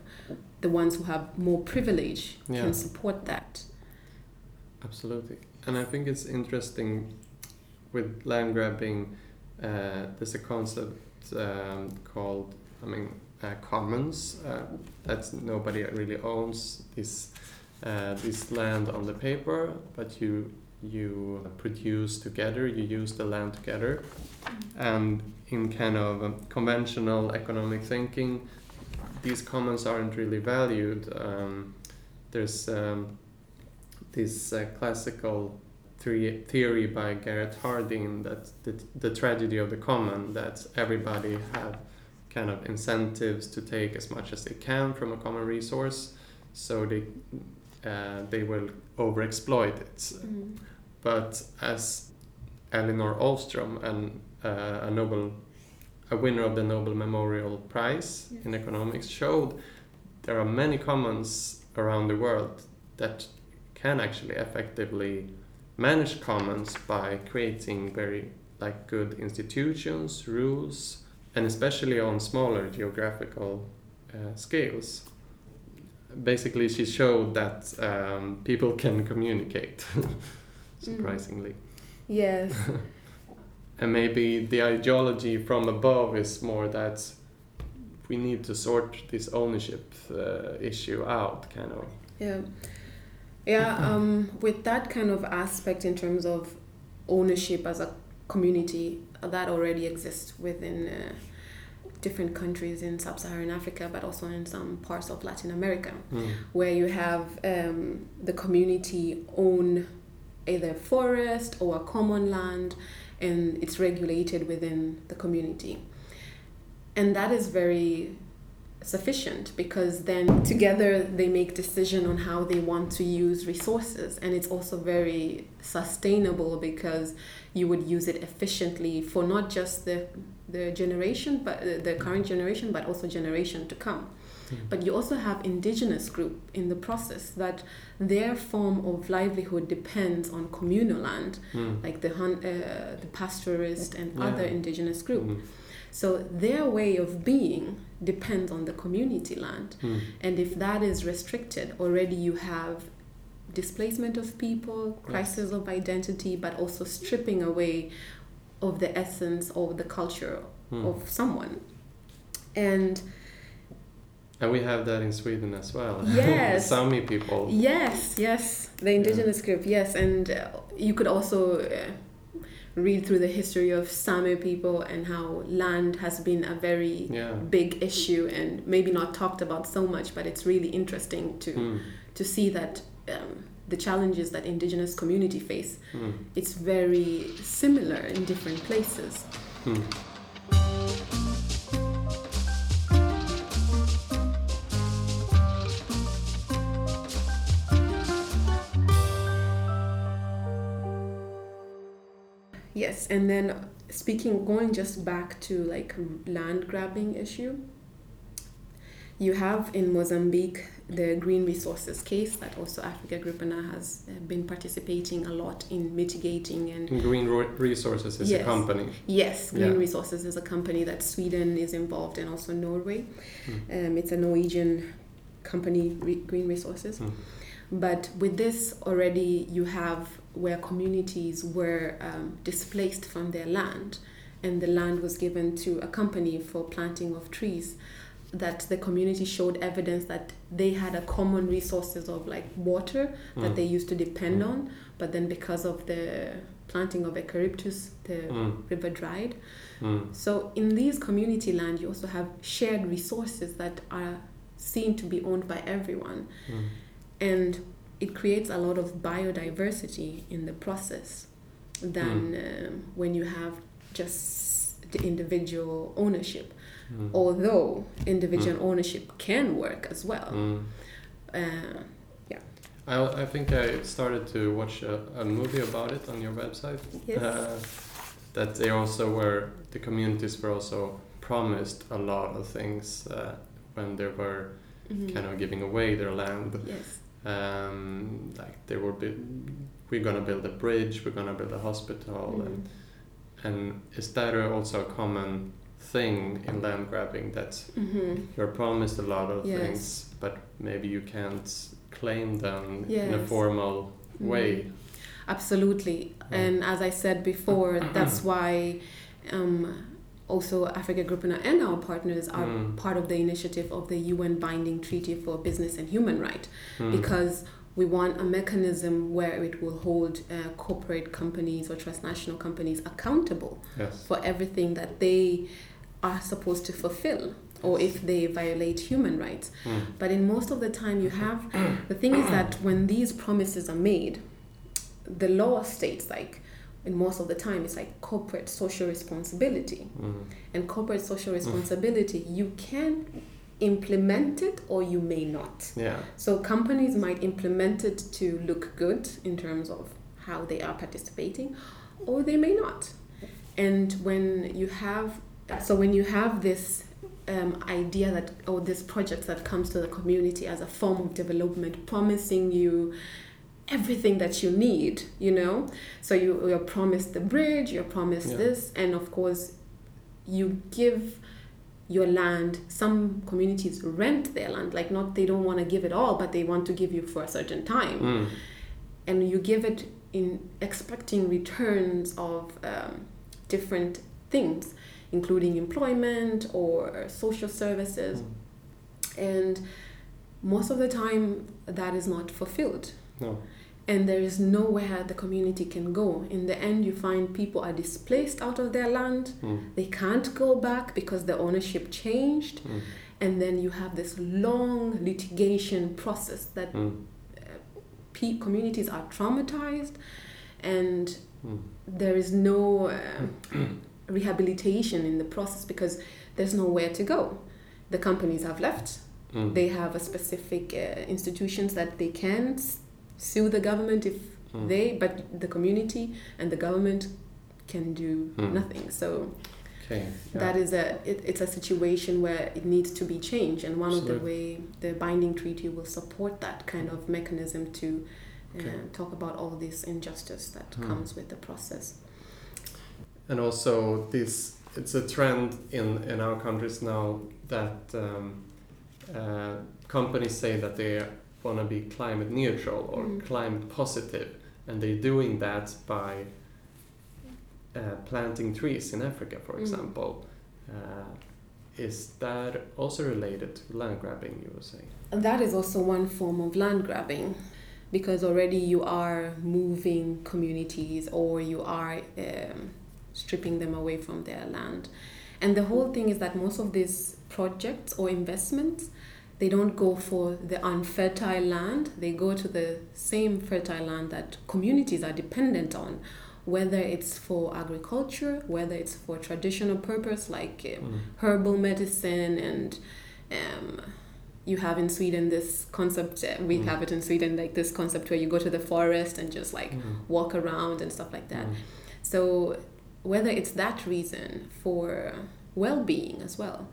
the ones who have more privilege, Yeah. can support that. Absolutely. And I think it's interesting with land grabbing, uh, there's a concept um, called, I mean, uh, commons, uh, that nobody really owns this, uh, this land on the paper, but you, you produce together, you use the land together. And in kind of um, conventional economic thinking, these commons aren't really valued. Um, there's um, this uh, classical theory, theory by Garrett Hardin that the, the tragedy of the common that everybody have kind of incentives to take as much as they can from a common resource so they uh, they will overexploit it but as Elinor Ostrom and a Nobel a winner of the Nobel Memorial Prize Yes. in economics showed there are many commons around the world that can actually effectively manage commons by creating very like good institutions, rules, and especially on smaller geographical uh, scales. Basically, she showed that um, people can communicate, surprisingly. Yes. And maybe the ideology from above is more that we need to sort this ownership uh, issue out, kind of. Yeah. Yeah, um, with that kind of aspect in terms of ownership as a community, that already exists within uh, different countries in sub Saharan Africa, but also in some parts of Latin America, Mm. where you have um, the community own either forest or a common land and it's regulated within the community. And that is very sufficient because then together they make decision on how they want to use resources and it's also very sustainable because you would use it efficiently for not just the the generation but the current generation but also generation to come but you also have indigenous group in the process that their form of livelihood depends on communal land Mm. like the hun- uh, the pastoralist and Yeah. other indigenous group Mm. so their way of being depends on the community land. Mm. And if that is restricted, already you have displacement of people, crisis of identity, but also stripping away of the essence of the culture Mm. of someone. And And we have that in Sweden as well. Yes. Sami people. yes, yes, the indigenous group, yes. And uh, you could also uh, read through the history of Sami people and how land has been a very Yeah. big issue and maybe not talked about so much, but it's really interesting to Mm. to see that um, the challenges that indigenous community face Mm. it's very similar in different places. Mm. Yes, and then speaking, going just back to like land grabbing issue, you have in Mozambique the green resources case that also Afrikagrupperna has uh, been participating a lot in mitigating and And Green Resources is a company. Yes, Green Yeah. Resources is a company that Sweden is involved in, also Norway. Mm. Um, it's a Norwegian company, Re- Green Resources. Mm. But with this already, you have where communities were um, displaced from their land, and the land was given to a company for planting of trees. That the community showed evidence that they had a common resources of like water that Mm. they used to depend Mm. on, but then because of the planting of eucalyptus, the Mm. river dried. Mm. So in these community land, you also have shared resources that are seen to be owned by everyone, Mm. and it creates a lot of biodiversity in the process than um, when you have just the individual ownership. Mm. Although individual ownership can work as well. Mm. Uh, I, I think I started to watch a, a movie about it on your website. yes. Uh, that they also were the communities were also promised a lot of things uh, when they were Mhm. kind of giving away their land. Yes. Um, like they were build, we're gonna build a bridge, we're gonna build a hospital, Mhm. and, and is that also a common thing in land grabbing that Mhm. you're promised a lot of Yes. things, but maybe you can't claim them in a Yes. formal way. Mhm. Absolutely. Mm. And as I said before, that's why um, also Afrikagrupperna and our partners are Mm. part of the initiative of the UN Binding Treaty for Business and Human Rights Mm. because we want a mechanism where it will hold uh, corporate companies or transnational companies accountable yes. for everything that they are supposed to fulfill or if they violate human rights. Mm. But in most of the time, you have the thing is that when these promises are made, the law states like in most of the time it's like corporate social responsibility Mm. and corporate social responsibility you can implement it or you may not Yeah. so companies might implement it to look good in terms of how they are participating or they may not and when you have so when you have this um, idea that or this project that comes to the community as a form of development promising you everything that you need you know so you, you're promised the bridge you're promised Yeah. this and of course you give your land some communities rent their land like not they don't want to give it all but they want to give you for a certain time Mm. and you give it in expecting returns of um, different things including employment or social services Mm. and most of the time that is not fulfilled No. and there is nowhere the community can go in the end you find people are displaced out of their land Mm. they can't go back because the ownership changed Mm. and then you have this long litigation process that Mm. pe- communities are traumatized and Mm. there is no uh, rehabilitation in the process because there's nowhere to go the companies have left. Mm. They have a specific uh, institutions that they can s- sue the government if Mm. they, but the community and the government can do Mm. nothing. So Okay. yeah. that is a it, it's a situation where it needs to be changed, and one of the way the binding treaty will support that kind of mechanism to uh, Okay. talk about all this injustice that Hmm. comes with the process. And also, this it's a trend in in our countries now that um, uh, companies say that they want to be climate neutral or Mm. climate positive, and they're doing that by uh, planting trees in Africa, for Mm. example. Uh, is that also related to land grabbing? You were saying. And that is also one form of land grabbing because already you are moving communities or you are um, stripping them away from their land. And the whole thing is that most of these projects or investments they don't go for the unfertile land, they go to the same fertile land that communities are dependent on, whether it's for agriculture, whether it's for traditional purpose like um, Mm. herbal medicine and um, you have in Sweden this concept uh, we Mm. have it in Sweden like this concept where you go to the forest and just like Mm. walk around and stuff like that. Mm. So whether it's that reason for well-being as well,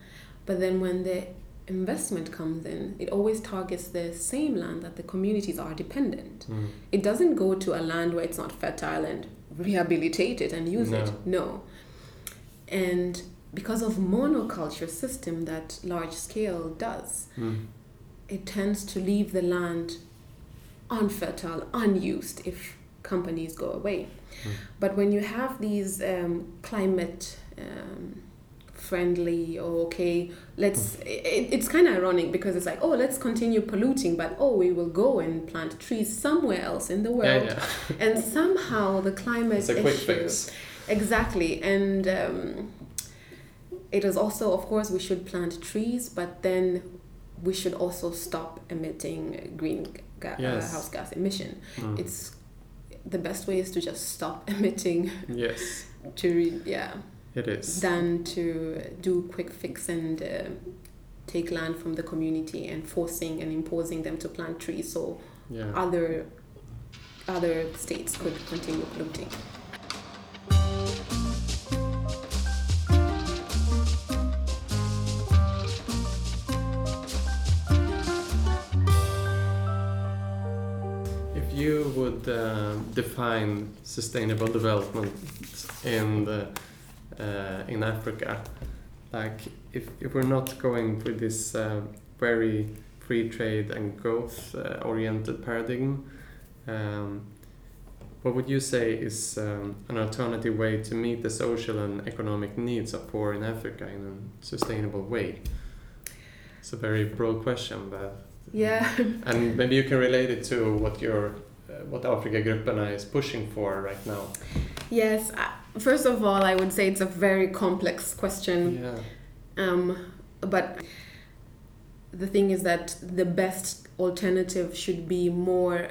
but then when the investment comes in, it always targets the same land that the communities are dependent. Mm. It doesn't go to a land where it's not fertile and rehabilitate it and use it. No. No. And because of monoculture system that large scale does, Mm. it tends to leave the land unfertile, unused if companies go away. Mm. But when you have these um, climate um, friendly or okay, let's, it, it's kind of ironic because it's like, oh, let's continue polluting, but oh, we will go and plant trees somewhere else in the world. Yeah, yeah. And somehow the climate It's a quick issue, fix. Exactly. And um, it is also, of course, we should plant trees, but then we should also stop emitting green ga- Yes. uh, house gas emission. Mm. It's the best way is to just stop emitting yes, to re- yeah it is. than to do quick fix and uh, take land from the community and forcing and imposing them to plant trees so Yeah. other other states could continue polluting. If you would uh, define sustainable development in the, uh, in Africa, like if, if we're not going with this uh, very free trade and growth uh, oriented paradigm, um, what would you say is um, an alternative way to meet the social and economic needs of poor in Africa in a sustainable way? It's a very broad question, but Yeah. and maybe you can relate it to what your uh, what Afrikagrupperna is pushing for right now. Yes. I- First of all, I would say it's a very complex question. Yeah. Um, but the thing is that the best alternative should be more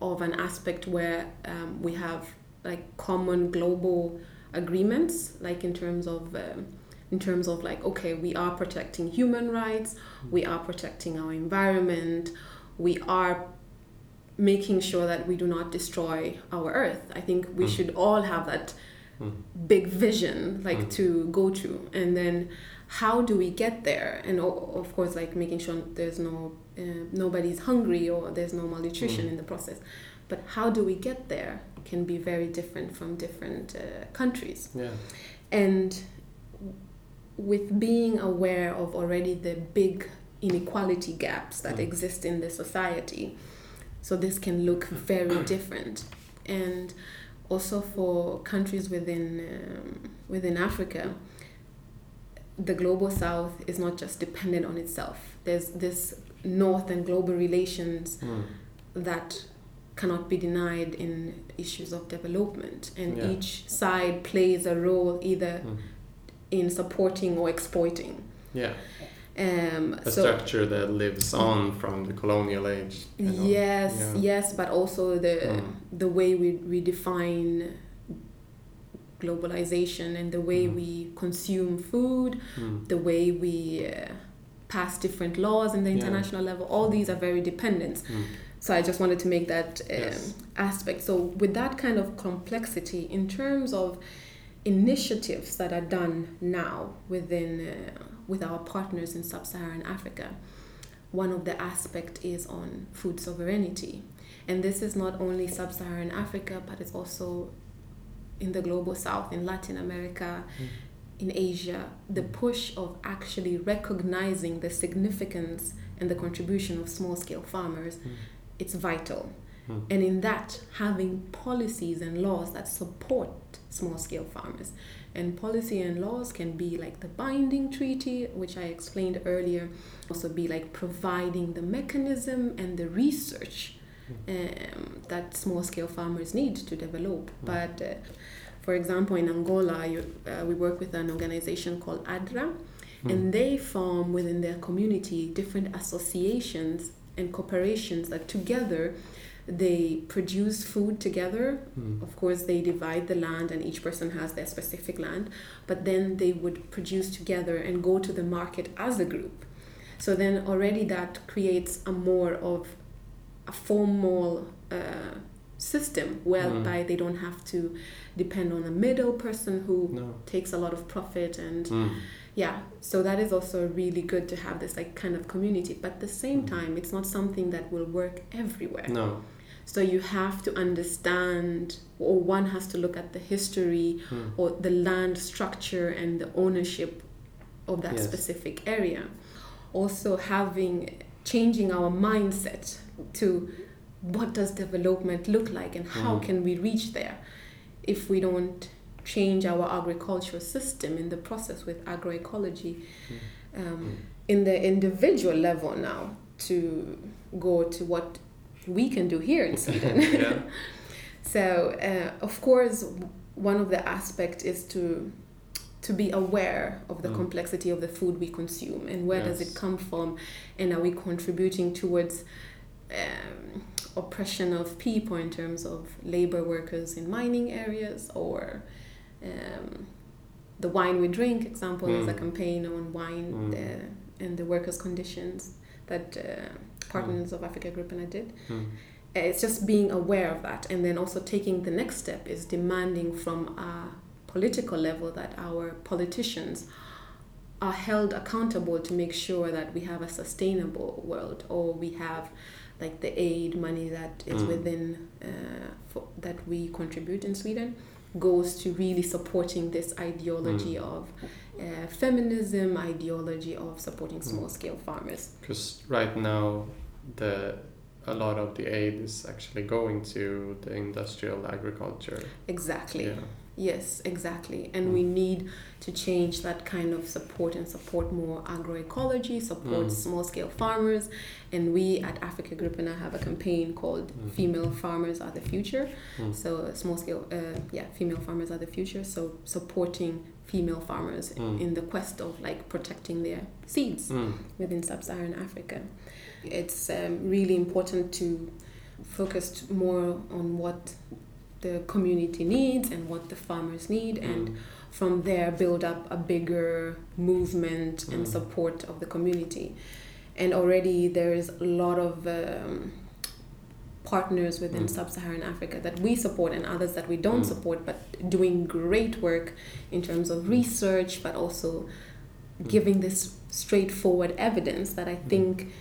of an aspect where um, we have like common global agreements, like in terms of um, in terms of like okay, we are protecting human rights, we are protecting our environment, we are making sure that we do not destroy our earth. I think we Mm. should all have that Mm. big vision like Mm. to go to and then how do we get there and o- of course like making sure there's no uh, nobody's hungry or there's no malnutrition Mm. in the process but how do we get there can be very different from different uh, countries Yeah. and with being aware of already the big inequality gaps that Mm. exist in the society so this can look very different and also for countries within um, within Africa the global south is not just dependent on itself there's this north and global relations Mm. that cannot be denied in issues of development and Yeah. each side plays a role either Mm. in supporting or exploiting Yeah. Um, A so structure that lives on from the colonial age. you know. yes Yeah. yes but also the Mm. the way we, we define globalization and the way Mm. we consume food Mm. the way we uh, pass different laws in the Yeah. international level. All these are very dependent. Mm. So I just wanted to make that um, Yes. aspect. So with that kind of complexity, in terms of initiatives that are done now within uh, with our partners in sub-Saharan Africa, one of the aspect is on food sovereignty, and this is not only sub-Saharan Africa, but it's also in the global south, in Latin America, hmm. in Asia, the hmm. push of actually recognizing the significance and the contribution of small scale farmers, hmm. it's vital. Mm. And in that, having policies and laws that support small scale farmers. And policy and laws can be like the binding treaty, which I explained earlier, also be like providing the mechanism and the research um, that small scale farmers need to develop. But uh, for example, in Angola, you, uh, we work with an organization called ADRA, and they form within their community different associations and corporations that together they produce food together. Mm. Of course, they divide the land, and each person has their specific land, but then they would produce together and go to the market as a group. So then already that creates a more of a formal uh, system whereby they don't have to depend on a middle person who No. takes a lot of profit and Mm. yeah so that is also really good to have this like kind of community but at the same time it's not something that will work everywhere No. So you have to understand or one has to look at the history Mm. or the land structure and the ownership of that Yes. specific area also having changing our mindset to what does development look like and how Mm. can we reach there if we don't change our agricultural system in the process with agroecology um, in the individual level now to go to what we can do here in Sweden. yeah. So, uh, of course, one of the aspects is to to be aware of the Mm. complexity of the food we consume and where does it come from, and are we contributing towards um, oppression of people in terms of labor workers in mining areas or um, the wine we drink example is a Mm. campaign on wine Mm. uh, and the workers conditions that uh, partners of Afrikagrupperna did Mm. It's just being aware of that and then also taking the next step is demanding from a political level that our politicians are held accountable to make sure that we have a sustainable world or we have like the aid money that is Mm. within uh, for, that we contribute in Sweden goes to really supporting this ideology Mm. of uh, feminism ideology of supporting Mm. small scale farmers Because right now, the a lot of the aid is actually going to the industrial agriculture. exactly Yeah. Yes, exactly. And Mm. we need to change that kind of support and support more agroecology, support Mm. small scale farmers. And we at Afrikagrupperna have a campaign called Mm. Female Farmers Are the Future. Mm. So, small scale, uh, yeah, female farmers are the future. So, supporting female farmers Mm. in the quest of like protecting their seeds within sub-Saharan Africa. It's um, really important to focus more on what the community needs and what the farmers need, and Mm. from there build up a bigger movement and Mm. support of the community. And already there is a lot of um, partners within Mm. sub-Saharan Africa that we support and others that we don't Mm. support, but doing great work in terms of research, but also Mm. giving this straightforward evidence that I think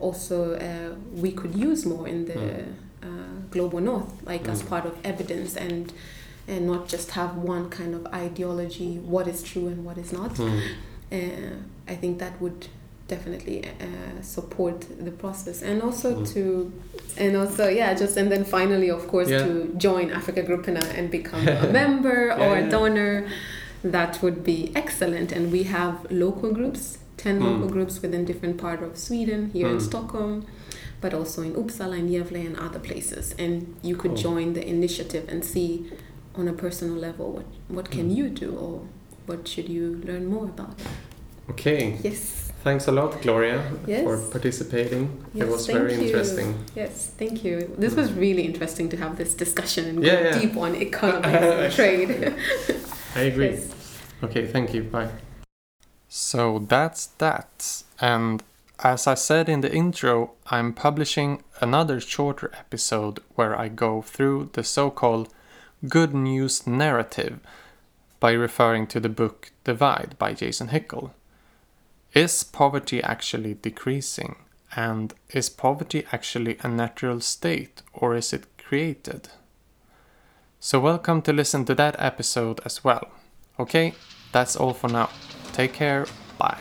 also uh, we could use more in the Mm. uh, global north, like as Mm. part of evidence and and not just have one kind of ideology, what is true and what is not. Mm. Uh, I think that would definitely uh, support the process and also Mm. to and also yeah just and then finally of course Yeah. to join africa group and, become a member or Yeah. a donor that would be excellent and we have local groups 10 Mm. local groups within different part of sweden here in Mm. stockholm but also in uppsala and gävle and other places and you could Cool. join the initiative and see on a personal level what what can Mm. you do or what should you learn more about Okay. yes Thanks a lot, Gloria, Yes. for participating. it was very you. interesting. Yes, thank you. This was really interesting to have this discussion and Yeah, go yeah. deep on economics and trade. I agree. Yes. Okay, thank you. Bye. So that's that. And as I said in the intro, I'm publishing another shorter episode where I go through the so called good news narrative by referring to the book Divide by Jason Hickel. Is poverty actually decreasing? And is poverty actually a natural state or is it created? So, welcome to listen to that episode as well. Okay, that's all for now. Take care. Bye.